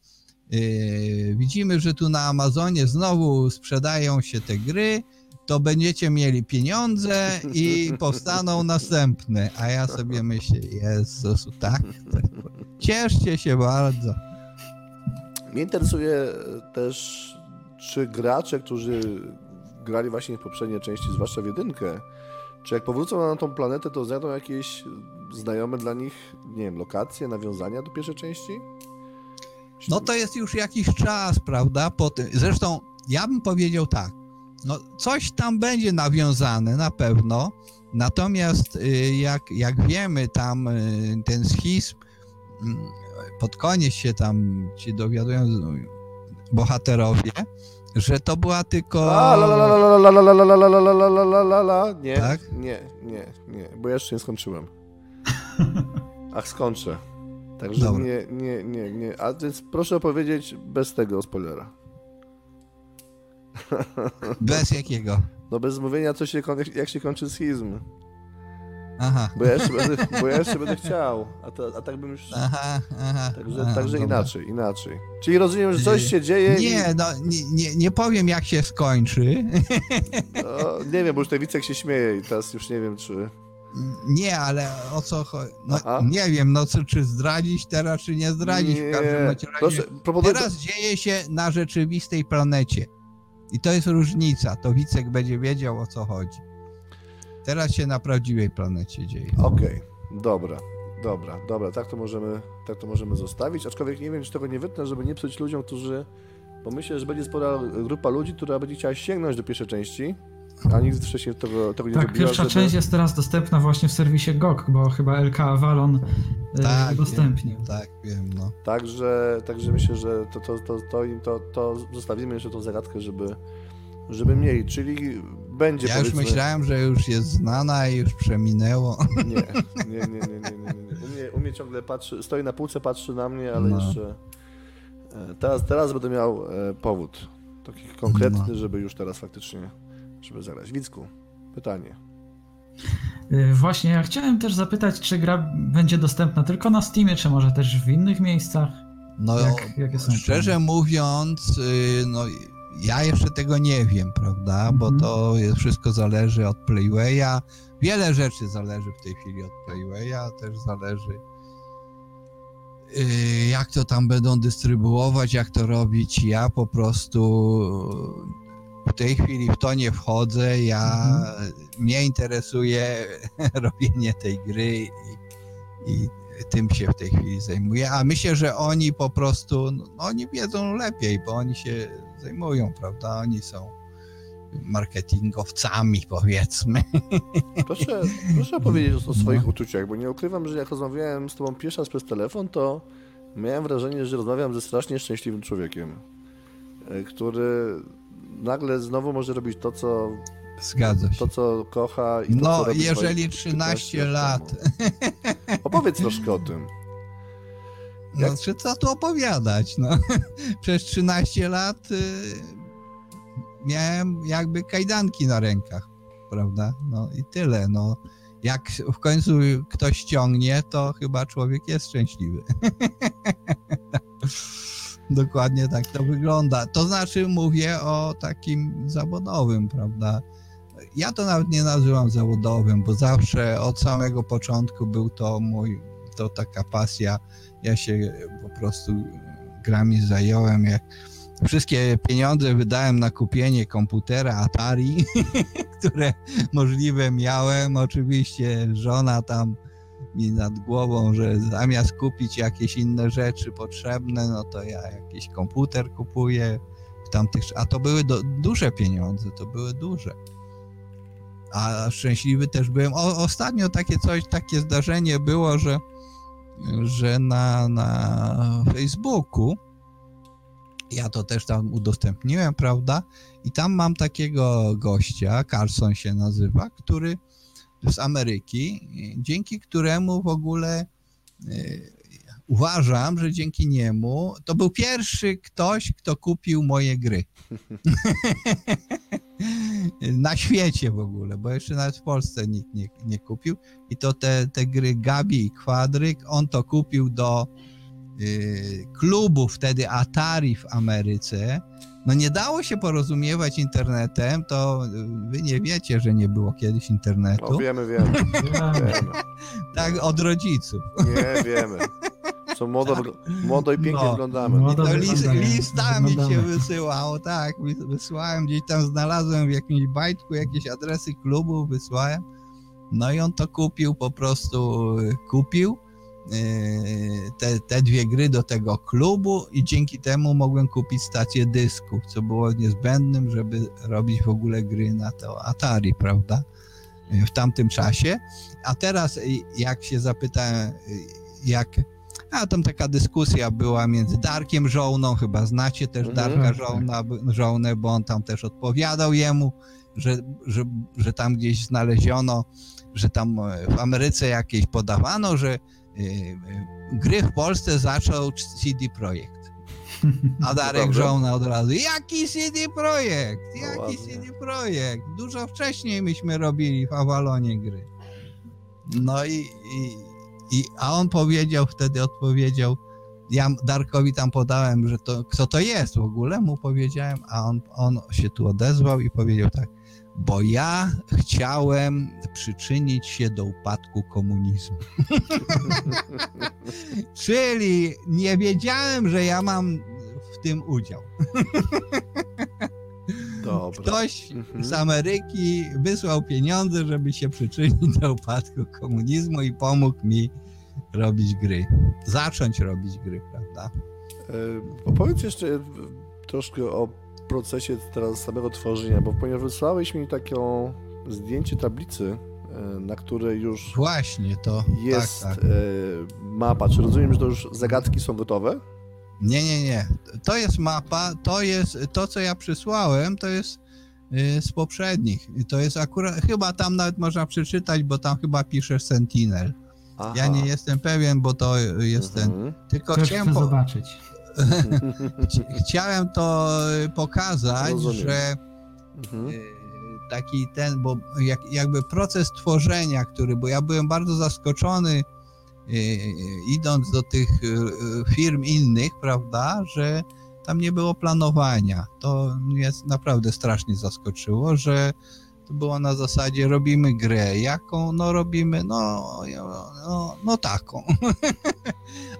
Speaker 3: yy, widzimy, że tu na Amazonie znowu sprzedają się te gry, to będziecie mieli pieniądze i powstaną następne. A ja sobie myślę, Jezus, tak? Cieszcie się bardzo.
Speaker 1: Mnie interesuje też, czy gracze, którzy grali właśnie w poprzedniej części, zwłaszcza w jedynkę, czy jak powrócą na tą planetę, to znajdą jakieś znajome dla nich, nie wiem, lokacje, nawiązania do pierwszej części?
Speaker 3: No to jest już jakiś czas, prawda? Po tym. Zresztą ja bym powiedział tak no coś tam będzie nawiązane na pewno, natomiast jak, jak wiemy, tam ten schizm pod koniec się tam ci dowiadują bohaterowie, że to była tylko...
Speaker 1: Nie,
Speaker 3: tak?
Speaker 1: nie, nie, nie, bo jeszcze nie skończyłem. Ach, skończę. Także nie, nie, nie, nie. A więc proszę powiedzieć bez tego spoilera.
Speaker 3: Bez jakiego.
Speaker 1: No bez mówienia, co się, jak się kończy schizm.
Speaker 3: Aha.
Speaker 1: Bo ja jeszcze będę, bo ja jeszcze będę chciał. A, to, a tak bym już...
Speaker 3: Aha, aha.
Speaker 1: Także,
Speaker 3: aha,
Speaker 1: także
Speaker 3: dobra.
Speaker 1: inaczej, inaczej. Czyli rozumiem, że coś się dzieje
Speaker 3: Nie, no nie, nie, nie powiem jak się skończy.
Speaker 1: i... No, nie wiem, bo już ten Wicek się śmieje i teraz już nie wiem, czy...
Speaker 3: Nie, ale o co chodzi? No, nie wiem, no co, czy zdradzić teraz, czy nie zdradzić. W każdym
Speaker 1: Nie,
Speaker 3: razie
Speaker 1: proszę, proponuję...
Speaker 3: teraz dzieje się na rzeczywistej planecie. I to jest różnica. To Wicek będzie wiedział o co chodzi. Teraz się na prawdziwej planecie dzieje.
Speaker 1: Okej, dobra, dobra, dobra, tak to możemy, tak to możemy zostawić, aczkolwiek nie wiem, czy tego nie wytnę, żeby nie psuć ludziom, którzy, bo myślę, że będzie spora grupa ludzi, która będzie chciała sięgnąć do pierwszej części, a nigdy wcześniej tego, tego nie
Speaker 2: Tak, pierwsza
Speaker 1: żeby...
Speaker 2: część jest teraz dostępna właśnie w serwisie GOG, bo chyba LK Avalon
Speaker 3: Tak,
Speaker 2: tak,
Speaker 3: wiem.
Speaker 2: udostępnił.
Speaker 3: Tak, wiem, no.
Speaker 1: Także, także myślę, że to, to, to, to, im to, to zostawimy jeszcze tą zagadkę, żeby, żeby mieli, czyli będzie
Speaker 3: Ja już myślałem, że już jest znana i już przeminęło.
Speaker 1: Nie, nie, nie, nie, nie, nie, nie. nie. U, mnie, u mnie ciągle patrzy, stoi na półce, patrzy na mnie, ale
Speaker 3: No.
Speaker 1: jeszcze e, teraz, teraz będę miał e, powód taki konkretny,
Speaker 3: No.
Speaker 1: żeby już teraz faktycznie, żeby zagrać. Wicku, pytanie.
Speaker 2: Y, Właśnie, ja chciałem też zapytać, czy gra będzie dostępna tylko na Steamie, czy może też w innych miejscach?
Speaker 3: No,
Speaker 2: Jak- jakie są
Speaker 3: szczerze
Speaker 2: plany?
Speaker 3: mówiąc, y, no ja jeszcze tego nie wiem, prawda? Bo
Speaker 2: Mhm.
Speaker 3: to jest, wszystko zależy od Playwaya. Wiele rzeczy zależy w tej chwili od Playwaya, też zależy y, jak to tam będą dystrybuować, jak to robić. Ja po prostu w tej chwili w to nie wchodzę, ja, mhm. mnie interesuje robienie tej gry i, i tym się w tej chwili zajmuję, a myślę, że oni po prostu, no, oni wiedzą lepiej, bo oni się zajmują, prawda, oni są marketingowcami, powiedzmy.
Speaker 1: Proszę, proszę powiedzieć o, swoich no. uczuciach, bo nie ukrywam, że jak rozmawiałem z tobą pierwszy raz przez telefon, to miałem wrażenie, że rozmawiam ze strasznie szczęśliwym człowiekiem, e, który nagle znowu może robić to, co
Speaker 3: Zgadza się.
Speaker 1: To, co kocha i to,
Speaker 3: No,
Speaker 1: co
Speaker 3: jeżeli 13 lat.
Speaker 1: Opowiedz troszkę o tym.
Speaker 3: Jak... No, czy co tu opowiadać? No, przez 13 lat y, miałem jakby kajdanki na rękach, prawda? No i tyle. No, jak w końcu ktoś ciągnie, to chyba człowiek jest szczęśliwy. Dokładnie tak to wygląda. To znaczy mówię o takim zawodowym, prawda? Ja to nawet nie nazywam zawodowym, bo zawsze od samego początku był to mój, to taka pasja. Ja się po prostu grami zająłem, jak wszystkie pieniądze wydałem na kupienie komputera Atari, które możliwe miałem. Oczywiście żona tam mi nad głową, że zamiast kupić jakieś inne rzeczy potrzebne, no to ja jakiś komputer kupuję w tamtych, a to były do, duże pieniądze, to były duże. A szczęśliwy też byłem. O, ostatnio takie coś, takie zdarzenie było, że, że na, na Facebooku ja to też tam udostępniłem, prawda? I tam mam takiego gościa, Carson się nazywa, który z Ameryki, dzięki któremu w ogóle y, uważam, że dzięki niemu to był pierwszy ktoś, kto kupił moje gry. Na świecie w ogóle, bo jeszcze nawet w Polsce nikt nie, nie kupił. I to te, te gry Gabi i Kwadryk, on to kupił do y, klubu wtedy Atari w Ameryce. No nie dało się porozumiewać internetem, to wy nie wiecie, że nie było kiedyś internetu.
Speaker 1: No wiemy, wiemy. wiemy.
Speaker 3: tak, od rodziców.
Speaker 1: Nie, wiemy. Co młodo, tak. młodo i pięknie no, wyglądamy. Młodo
Speaker 3: no, list, listami się wysyłało, tak. Wysłałem gdzieś tam, znalazłem w jakimś bajtku jakieś adresy klubu, wysłałem. No i on to kupił, po prostu kupił yy, te, te dwie gry do tego klubu i dzięki temu mogłem kupić stację dysków, co było niezbędnym, żeby robić w ogóle gry na to Atari, prawda? W tamtym czasie. A teraz jak się zapytałem, jak a tam taka dyskusja była między Darkiem Żołną, chyba znacie też mhm. Darka tak, tak. Żołna, Żołnę, bo on tam też odpowiadał jemu, że, że, że tam gdzieś znaleziono, że tam w Ameryce jakieś podawano, że y, y, gry w Polsce zaczął CD Projekt. A Darek Żołna od razu, jaki CD Projekt? Jaki no CD Projekt? Dużo wcześniej myśmy robili w Avalonie gry. No i, i i, a on powiedział, wtedy odpowiedział, ja Darkowi tam podałem, że to, kto to jest w ogóle, mu powiedziałem, a on, on się tu odezwał i powiedział tak, bo ja chciałem przyczynić się do upadku komunizmu. Czyli nie wiedziałem, że ja mam w tym udział. Dobra. Ktoś mhm. z Ameryki wysłał pieniądze, żeby się przyczynić do upadku komunizmu i pomógł mi robić gry. Zacząć robić gry, prawda?
Speaker 1: E, opowiedz jeszcze troszkę o procesie teraz samego tworzenia, bo ponieważ wysłałeś mi taką zdjęcie tablicy, e, na której już
Speaker 3: Właśnie to
Speaker 1: jest
Speaker 3: tak, tak.
Speaker 1: E, mapa. Czy rozumiem, że to już zagadki są gotowe?
Speaker 3: Nie, nie, nie. To jest mapa, to jest to, co ja przysłałem, to jest y, z poprzednich. To jest akurat, chyba tam nawet można przeczytać, bo tam chyba pisze Sentinel. Aha. Ja nie jestem pewien, bo to jest ten. Mhm. Tylko
Speaker 2: Też chciałem po... zobaczyć.
Speaker 3: Chciałem to pokazać, Rozumiem. że mhm. Y, taki ten, bo jak, jakby proces tworzenia, który, bo ja byłem bardzo zaskoczony idąc do tych e, firm innych, prawda, że tam nie było planowania. To mnie naprawdę strasznie zaskoczyło, że to było na zasadzie robimy grę. Jaką? No robimy, no, no, no taką.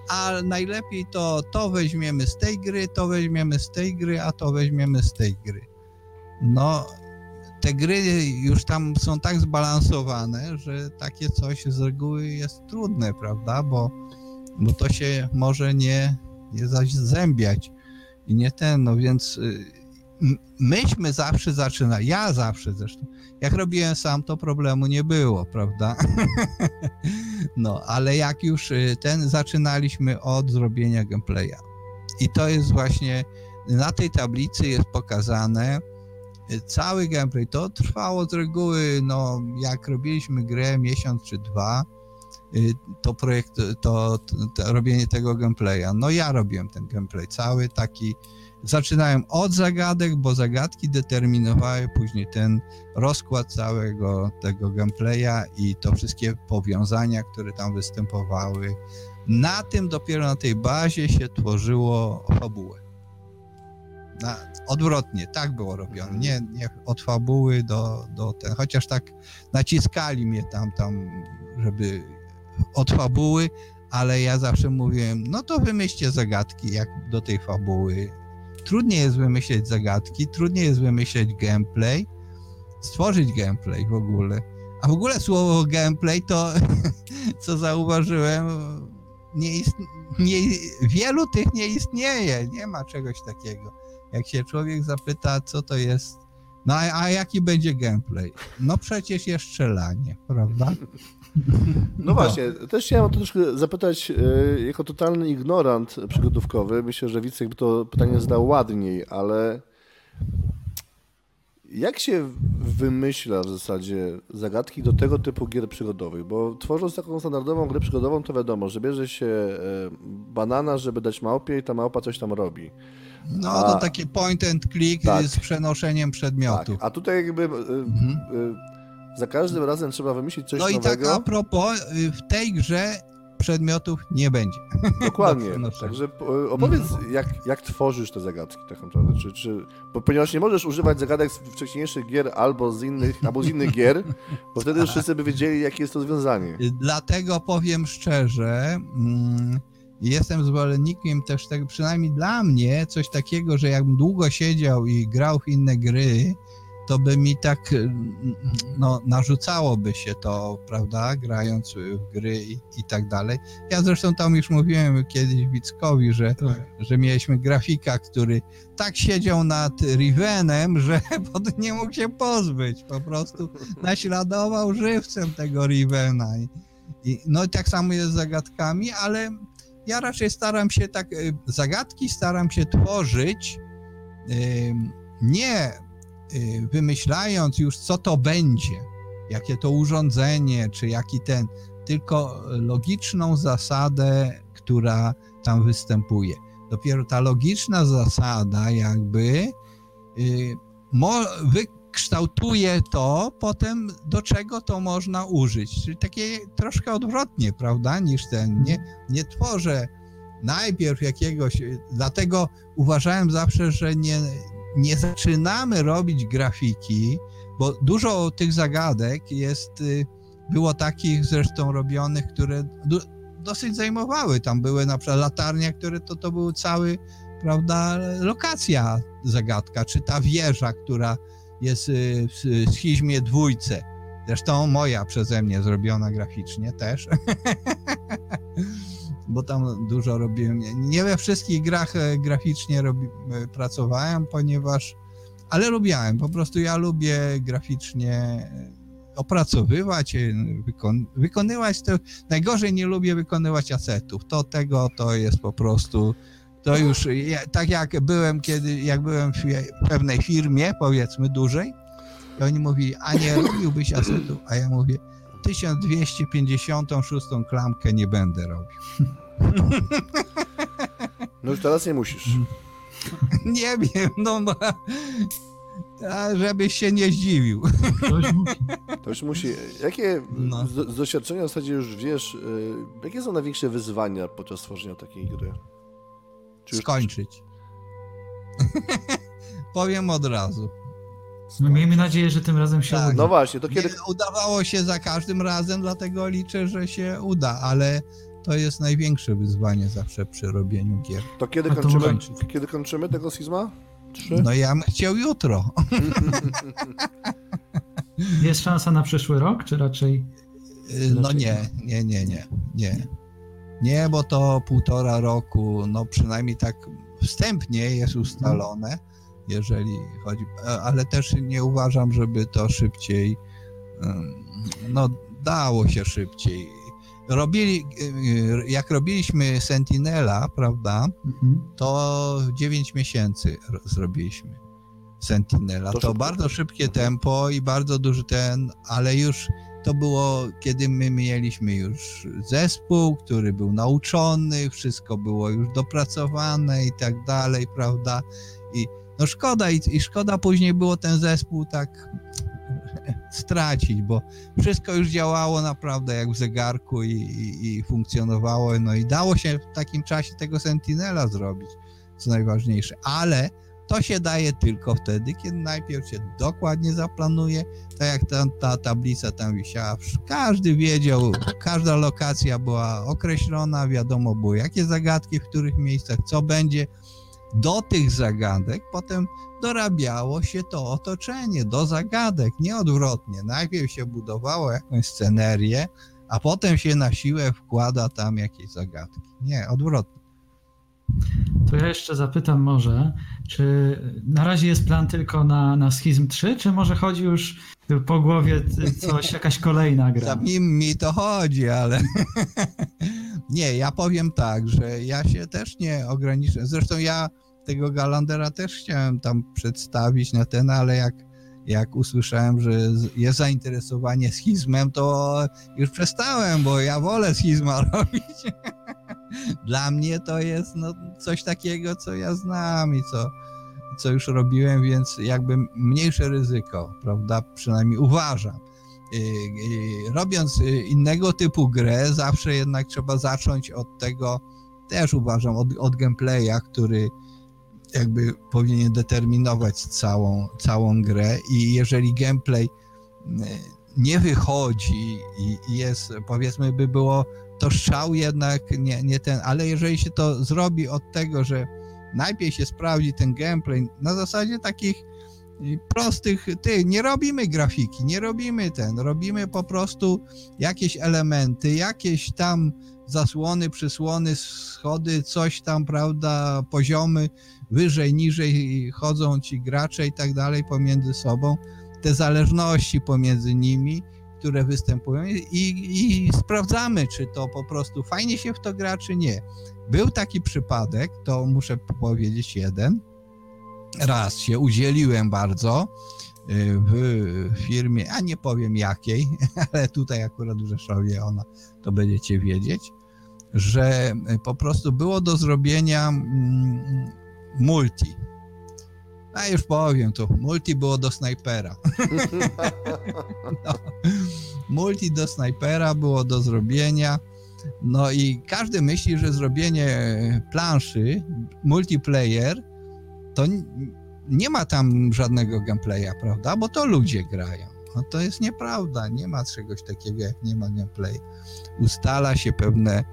Speaker 3: a najlepiej to to weźmiemy z tej gry, to weźmiemy z tej gry, a to weźmiemy z tej gry. no te gry już tam są tak zbalansowane, że takie coś z reguły jest trudne, prawda? Bo, bo to się może nie, nie zazębiać i nie ten, no więc y, myśmy zawsze zaczynali, ja zawsze zresztą, jak robiłem sam, to problemu nie było, prawda? no, ale jak już y, ten, zaczynaliśmy od zrobienia gameplaya. I to jest właśnie, na tej tablicy jest pokazane, y, cały gameplay. To trwało z reguły, no, jak robiliśmy grę miesiąc czy dwa, y, to projekt, to, to, to robienie tego gameplaya. No ja robiłem ten gameplay cały, taki zaczynałem od zagadek, bo zagadki determinowały później ten rozkład całego tego gameplaya i to wszystkie powiązania, które tam występowały. Na tym dopiero na tej bazie się tworzyło fabułę. Na, odwrotnie, tak było robione. Nie, nie od fabuły do, do ten, chociaż tak naciskali mnie tam, tam, żeby od fabuły, ale ja zawsze mówiłem, no to wymyślcie zagadki jak do tej fabuły trudniej jest wymyśleć zagadki, trudniej jest wymyśleć gameplay, stworzyć gameplay w ogóle. A w ogóle słowo gameplay to, co zauważyłem, nie nie, wielu tych nie istnieje, nie ma czegoś takiego. Jak się człowiek zapyta, co to jest, no a, a jaki będzie gameplay? No przecież jest strzelanie, prawda?
Speaker 1: No właśnie, też chciałem to troszkę zapytać e, jako totalny ignorant przygodówkowy. Myślę, że Wicek by to pytanie zdał ładniej, ale jak się wymyśla w zasadzie zagadki do tego typu gier przygodowych? Bo tworząc taką standardową grę przygodową, to wiadomo, że bierze się e, banana, żeby dać małpie i ta małpa coś tam robi.
Speaker 3: No a, to takie point and click tak, z przenoszeniem przedmiotu. Tak,
Speaker 1: a tutaj jakby e, mhm. Za każdym razem trzeba wymyślić coś
Speaker 3: nowego.
Speaker 1: No i
Speaker 3: tak a propos, y, w tej grze przedmiotów nie będzie.
Speaker 1: Dokładnie. Także y, opowiedz, jak, jak tworzysz te zagadki tak naprawdę. Czy, czy, bo ponieważ nie możesz używać zagadek z wcześniejszych gier albo z innych, albo z innych gier, bo wtedy już wszyscy by wiedzieli, jakie jest to rozwiązanie.
Speaker 3: Y, dlatego powiem szczerze, mm, jestem zwolennikiem też tego, przynajmniej dla mnie, coś takiego, że jakbym długo siedział i grał w inne gry, to by mi tak no, narzucałoby się to, prawda, grając w gry i, i tak dalej. Ja zresztą tam już mówiłem kiedyś Wickowi, że, tak. że mieliśmy grafika, który tak siedział nad Rivenem, że nie mógł się pozbyć. Po prostu naśladował żywcem tego Rivena. I, i, no i tak samo jest z zagadkami, ale ja raczej staram się tak, y, zagadki staram się tworzyć nie Y, wymyślając już, co to będzie, jakie to urządzenie, czy jaki ten, tylko logiczną zasadę, która tam występuje. Dopiero ta logiczna zasada, jakby y, wykształtuje to potem, do czego to można użyć. Czyli takie troszkę odwrotnie, prawda, niż ten. Nie, nie tworzę najpierw jakiegoś. Dlatego uważałem zawsze, że nie, nie zaczynamy robić grafiki, bo dużo tych zagadek jest, y, było takich zresztą robionych, które dosyć zajmowały. Tam były na przykład latarnia, które to, to był cały, prawda, lokacja zagadka, czy ta wieża, która jest y, w schizmie dwójce. Zresztą moja przeze mnie zrobiona graficznie też. bo tam dużo robiłem. Nie we wszystkich grach e, graficznie robi, e, pracowałem, ponieważ, ale lubiałem, po prostu ja lubię graficznie e, opracowywać, wykon, wykonywać to. Najgorzej nie lubię wykonywać asetów. To tego to jest po prostu. To już tak jak byłem kiedy, jak byłem w pewnej firmie, powiedzmy dużej, to oni mówili, a nie lubiłbyś asetów, a ja mówię, 1256 klamkę nie będę robił.
Speaker 1: No już teraz nie musisz.
Speaker 3: Nie wiem, no żebyś się nie zdziwił.
Speaker 1: To już musi. Jakie no. z, z, doświadczenia w zasadzie już wiesz, y, jakie są największe wyzwania podczas tworzenia takiej gry?
Speaker 3: Czy Skończyć. Powiem od razu.
Speaker 2: No, miejmy nadzieję, że tym razem się tak. uda.
Speaker 1: No właśnie, to kiedy... Nie
Speaker 3: udawało się za każdym razem, dlatego liczę, że się uda, ale to jest największe wyzwanie zawsze przy robieniu gier.
Speaker 1: To kiedy, kończymy, kiedy kończymy tego Sigma? Trzy?
Speaker 3: No ja bym chciał jutro.
Speaker 2: Jest szansa na przyszły rok, czy raczej...
Speaker 3: No nie, nie, nie, nie, nie. Nie, bo to półtora roku, no przynajmniej tak wstępnie jest ustalone, jeżeli chodzi, ale też nie uważam, żeby to szybciej, no dało się szybciej. Robili, jak robiliśmy Sentinela, prawda, mhm. to 9 miesięcy zrobiliśmy Sentinela. To, to bardzo szybkie tempo i bardzo duży ten, ale już to było, kiedy my mieliśmy już zespół, który był nauczony, wszystko było już dopracowane i tak dalej, prawda? I no szkoda, i, i szkoda później było ten zespół tak stracić, bo wszystko już działało naprawdę jak w zegarku i, i, i, funkcjonowało, no i dało się w takim czasie tego Sentinela zrobić, co najważniejsze, ale to się daje tylko wtedy, kiedy najpierw się dokładnie zaplanuje, tak jak ta, ta tablica tam wisiała. Każdy wiedział, każda lokacja była określona, wiadomo było jakie zagadki, w których miejscach, co będzie. Do tych zagadek potem dorabiało się to otoczenie, do zagadek, nie odwrotnie. Najpierw się budowało jakąś scenerię, a potem się na siłę wkłada tam jakieś zagadki. Nie, odwrotnie.
Speaker 2: To ja jeszcze zapytam może, czy na razie jest plan tylko na, na Schizm 3, czy może chodzi już po głowie coś, jakaś kolejna gra?
Speaker 3: Samim mi to chodzi, ale nie, ja powiem tak, że ja się też nie ograniczę. Zresztą ja tego Galandera też chciałem tam przedstawić na ten, ale jak, jak usłyszałem, że jest zainteresowanie schizmem, to już przestałem, bo ja wolę schizma robić. Dla mnie to jest no, coś takiego, co ja znam i co, co już robiłem, więc jakby mniejsze ryzyko, prawda? Przynajmniej uważam. Robiąc innego typu grę, zawsze jednak trzeba zacząć od tego, też uważam, od, od gameplaya, który jakby powinien determinować całą, całą grę i jeżeli gameplay nie wychodzi i jest, powiedzmy, by było to strzał jednak nie, nie ten, ale jeżeli się to zrobi od tego, że najpierw się sprawdzi ten gameplay na zasadzie takich y, prostych, ty, nie robimy grafiki, nie robimy ten, robimy po prostu jakieś elementy, jakieś tam zasłony, przysłony, schody, coś tam, prawda, poziomy, wyżej, niżej chodzą ci gracze i tak dalej pomiędzy sobą, te zależności pomiędzy nimi, które występują i, i sprawdzamy, czy to po prostu fajnie się w to gra, czy nie. Był taki przypadek, to muszę powiedzieć jeden. Raz się udzieliłem bardzo y, w firmie, a nie powiem jakiej, ale tutaj akurat w Rzeszowie ona, to będziecie wiedzieć, że po prostu było do zrobienia mm, multi a już powiem, to multi było do snajpera. no, multi do snajpera było do zrobienia. No i każdy myśli, że zrobienie planszy, multiplayer, to nie ma tam żadnego gameplaya, prawda? Bo to ludzie grają. No to jest nieprawda, nie ma czegoś takiego jak nie ma gameplay. Ustala się pewne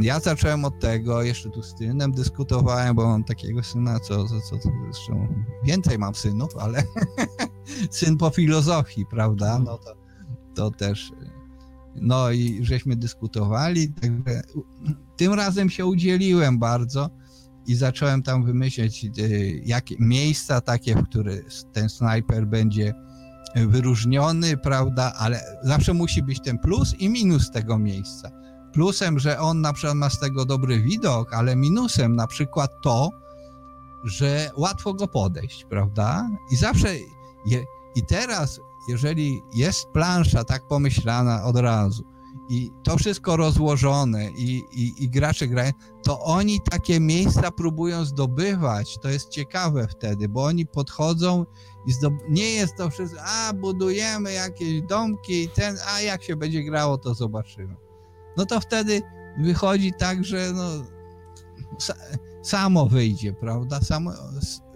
Speaker 3: ja zacząłem od tego, jeszcze tu z synem dyskutowałem, bo mam takiego syna, co, co, co zresztą więcej mam synów, ale syn po filozofii, prawda? No to, to też. No i żeśmy dyskutowali, także tym razem się udzieliłem bardzo i zacząłem tam wymyśleć y, jakie miejsca takie, w których ten snajper będzie wyróżniony, prawda, ale zawsze musi być ten plus i minus tego miejsca Plusem, że on na przykład ma z tego dobry widok, ale minusem na przykład to, że łatwo go podejść, prawda? I zawsze, je, i teraz, jeżeli jest plansza tak pomyślana od razu i to wszystko rozłożone i, i, i gracze grają, to oni takie miejsca próbują zdobywać. To jest ciekawe wtedy, bo oni podchodzą i nie jest to wszystko, a budujemy jakieś domki i ten, a jak się będzie grało, to zobaczymy no to wtedy wychodzi tak, że no, samo wyjdzie, prawda? Samo,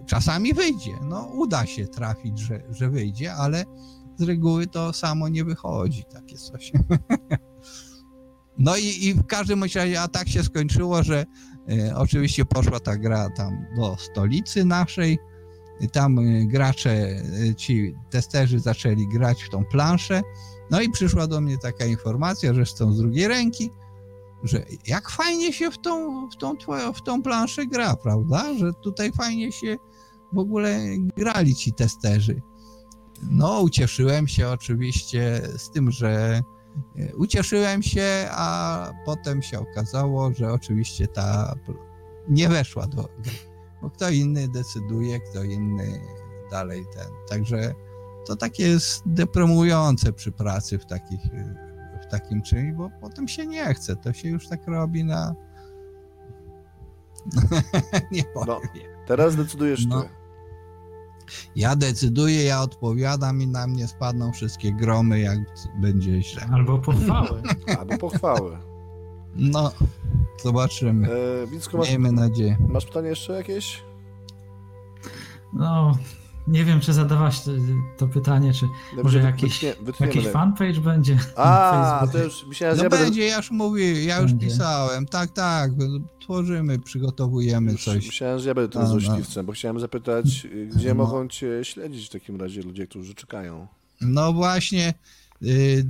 Speaker 3: czasami wyjdzie, no uda się trafić, że, że wyjdzie, ale z reguły to samo nie wychodzi, takie coś. No i, i w każdym razie, a tak się skończyło, że E, Oczywiście poszła ta gra tam do stolicy naszej. Tam e, gracze, e, ci testerzy zaczęli grać w tą planszę. No i przyszła do mnie taka informacja, że z drugiej ręki, że jak fajnie się w tą, w tą, twoją, w tą planszę gra, prawda? Że tutaj fajnie się w ogóle grali ci testerzy. No, ucieszyłem się oczywiście z tym, że e, ucieszyłem się, a potem się okazało, że oczywiście ta nie weszła do gry. Bo kto inny decyduje, kto inny dalej ten. Także to takie jest depremujące przy pracy w, takich, w takim czymś, bo potem się nie chce. To się już tak robi na. nie powiem.
Speaker 1: No. Teraz decydujesz
Speaker 3: No.
Speaker 1: ty.
Speaker 3: Ja decyduję, ja odpowiadam i na mnie spadną wszystkie gromy, jak będzie źle.
Speaker 2: Albo pochwały.
Speaker 1: Albo pochwały.
Speaker 3: No, zobaczymy.
Speaker 1: E, Wicku, masz,
Speaker 3: Miejmy nadzieję.
Speaker 1: masz pytanie jeszcze jakieś?
Speaker 2: No, nie wiem, czy zadawałaś to, to pytanie, czy Może jakiś-
Speaker 1: wytnie,
Speaker 2: jakiś fanpage będzie
Speaker 1: A, to już myślałem, że
Speaker 3: No
Speaker 1: ja będę...
Speaker 3: będzie, ja już mówię, ja już
Speaker 2: Będzie.
Speaker 3: pisałem. Tak, tak, tworzymy, przygotowujemy
Speaker 1: Już
Speaker 3: coś.
Speaker 1: Myślałem, że ja będę tym
Speaker 3: A, no.
Speaker 1: złośliwcem, bo chciałem zapytać, y, gdzie
Speaker 3: No.
Speaker 1: mogą cię śledzić w takim razie ludzie, którzy czekają.
Speaker 3: No właśnie, y,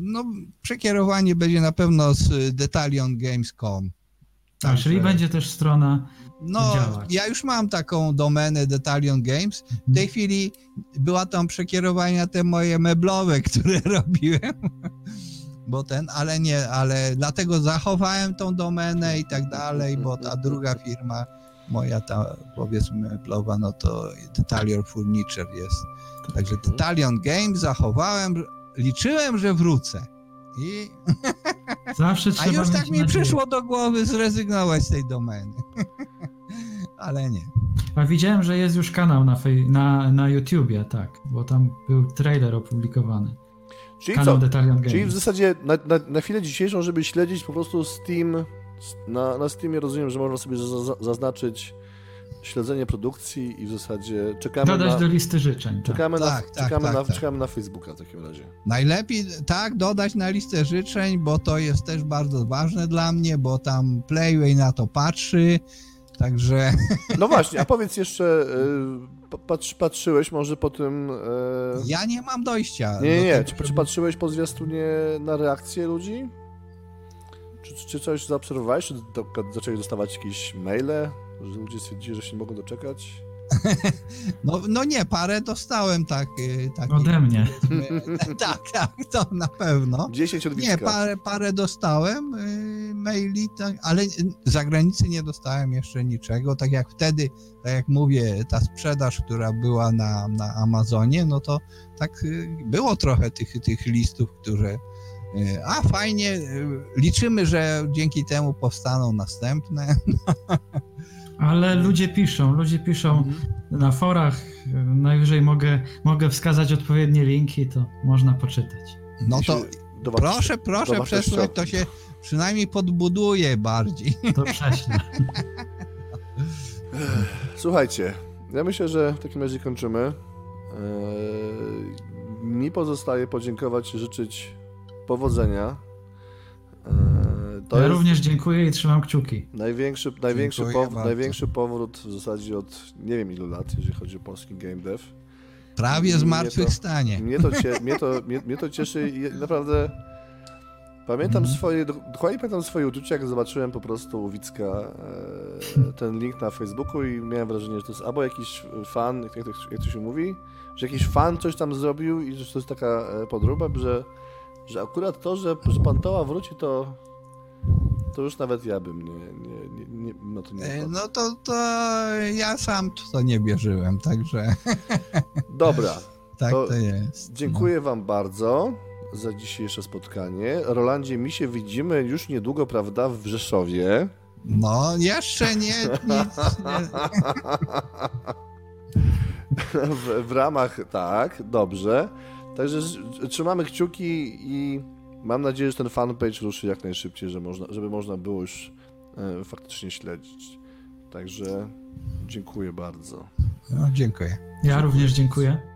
Speaker 3: no przekierowanie będzie na pewno z detaliongames.com.
Speaker 2: A, czyli będzie też strona.
Speaker 3: No,
Speaker 2: działać.
Speaker 3: ja już mam taką domenę Detalion Games. W tej chwili była tam przekierowanie na te moje meblowe, które robiłem. Bo ten, ale nie, ale dlatego zachowałem tą domenę i tak dalej, bo ta druga firma moja ta powiedzmy meblowa, no to Detalion Furniture jest. Także Detalion Games zachowałem, liczyłem, że wrócę. I,
Speaker 2: Zawsze
Speaker 3: a
Speaker 2: trzeba
Speaker 3: już
Speaker 2: mieć
Speaker 3: tak mi
Speaker 2: nadzieję.
Speaker 3: przyszło do głowy zrezygnować z tej domeny. Ale nie.
Speaker 2: A widziałem, że jest już kanał na, fej- na, na YouTubie, tak, bo tam był trailer opublikowany.
Speaker 1: Czyli
Speaker 2: Kanał
Speaker 1: co?
Speaker 2: Detalion Games.
Speaker 1: Czyli w zasadzie na, na, na chwilę dzisiejszą, żeby śledzić po prostu Steam, na, na Steamie rozumiem, że można sobie za, za, zaznaczyć śledzenie produkcji i w zasadzie czekamy
Speaker 2: Dodać
Speaker 1: na...
Speaker 2: do listy życzeń. Tak.
Speaker 1: Czekamy, na,
Speaker 3: Tak, tak,
Speaker 1: czekamy,
Speaker 3: tak,
Speaker 1: na,
Speaker 3: tak.
Speaker 1: czekamy na Facebooka w takim razie.
Speaker 3: Najlepiej tak dodać na listę życzeń, bo to jest też bardzo ważne dla mnie, bo tam Playway na to patrzy. Także
Speaker 1: No właśnie, a powiedz jeszcze, patrz, patrzyłeś może po tym... y,
Speaker 3: ja nie mam dojścia.
Speaker 1: Nie, nie,
Speaker 3: do
Speaker 1: nie. Czy, czy patrzyłeś po zwiastunie na reakcje ludzi? Czy, czy coś zaobserwowałeś? Czy do, zaczęli dostawać jakieś maile, że ludzie stwierdzili, że się nie mogą doczekać?
Speaker 3: No, no nie, parę dostałem tak. y, takich,
Speaker 2: Ode mnie.
Speaker 3: tak, tak, to na pewno.
Speaker 1: 10 od
Speaker 3: Nie, parę, parę dostałem y, maili, tak, ale z zagranicy nie dostałem jeszcze niczego. Tak jak wtedy, tak jak mówię, ta sprzedaż, która była na, na Amazonie, no to tak y, było trochę tych, tych listów, które. A fajnie, liczymy, że dzięki temu powstaną następne.
Speaker 2: Ale ludzie piszą, ludzie piszą
Speaker 3: Mhm.
Speaker 2: na forach. Najwyżej mogę, mogę wskazać odpowiednie linki, to można poczytać.
Speaker 3: No to
Speaker 1: was-
Speaker 3: proszę, proszę przesłać, to się przynajmniej podbuduje bardziej.
Speaker 2: To prześlę.
Speaker 1: Słuchajcie, ja myślę, że w takim razie kończymy. Eee, mi pozostaje podziękować i życzyć powodzenia. To
Speaker 2: ja
Speaker 1: jest
Speaker 2: również dziękuję i trzymam kciuki.
Speaker 1: największy, największy,
Speaker 3: Dziękuję
Speaker 1: pow-
Speaker 3: bardzo.
Speaker 1: największy powrót w zasadzie od nie wiem ilu lat, jeżeli chodzi o polski game dev.
Speaker 3: Prawie
Speaker 1: Mnie to-
Speaker 3: zmartwychwstanie.
Speaker 1: Mnie to, mnie to, mnie, mnie to cieszy i naprawdę pamiętam
Speaker 3: Mhm.
Speaker 1: swoje, dokładnie pamiętam swoje uczucia, jak zobaczyłem po prostu u Wicka e, ten link na Facebooku i miałem wrażenie, że to jest albo jakiś fan, jak, jak, to- jak to się mówi, że jakiś fan coś tam zrobił i że to jest taka e, podróba, że, że akurat to, że, że Pantoła wróci, to to już nawet ja bym nie, nie, nie, nie no to nie
Speaker 3: E,
Speaker 1: wpadł.
Speaker 3: No to, to ja sam to nie wierzyłem, także
Speaker 1: Dobra,
Speaker 3: tak
Speaker 1: To
Speaker 3: to, jest.
Speaker 1: Dziękuję Wam bardzo za dzisiejsze spotkanie. Rolandzie, mi się widzimy już niedługo, prawda, w Rzeszowie.
Speaker 3: No, no jeszcze nie, nic nie.
Speaker 1: w, w ramach, tak, dobrze. Także trzymamy kciuki i mam nadzieję, że ten fanpage ruszy jak najszybciej, że można, żeby można było już e, faktycznie śledzić. Także dziękuję bardzo.
Speaker 3: No, dziękuję.
Speaker 2: Ja również dziękuję.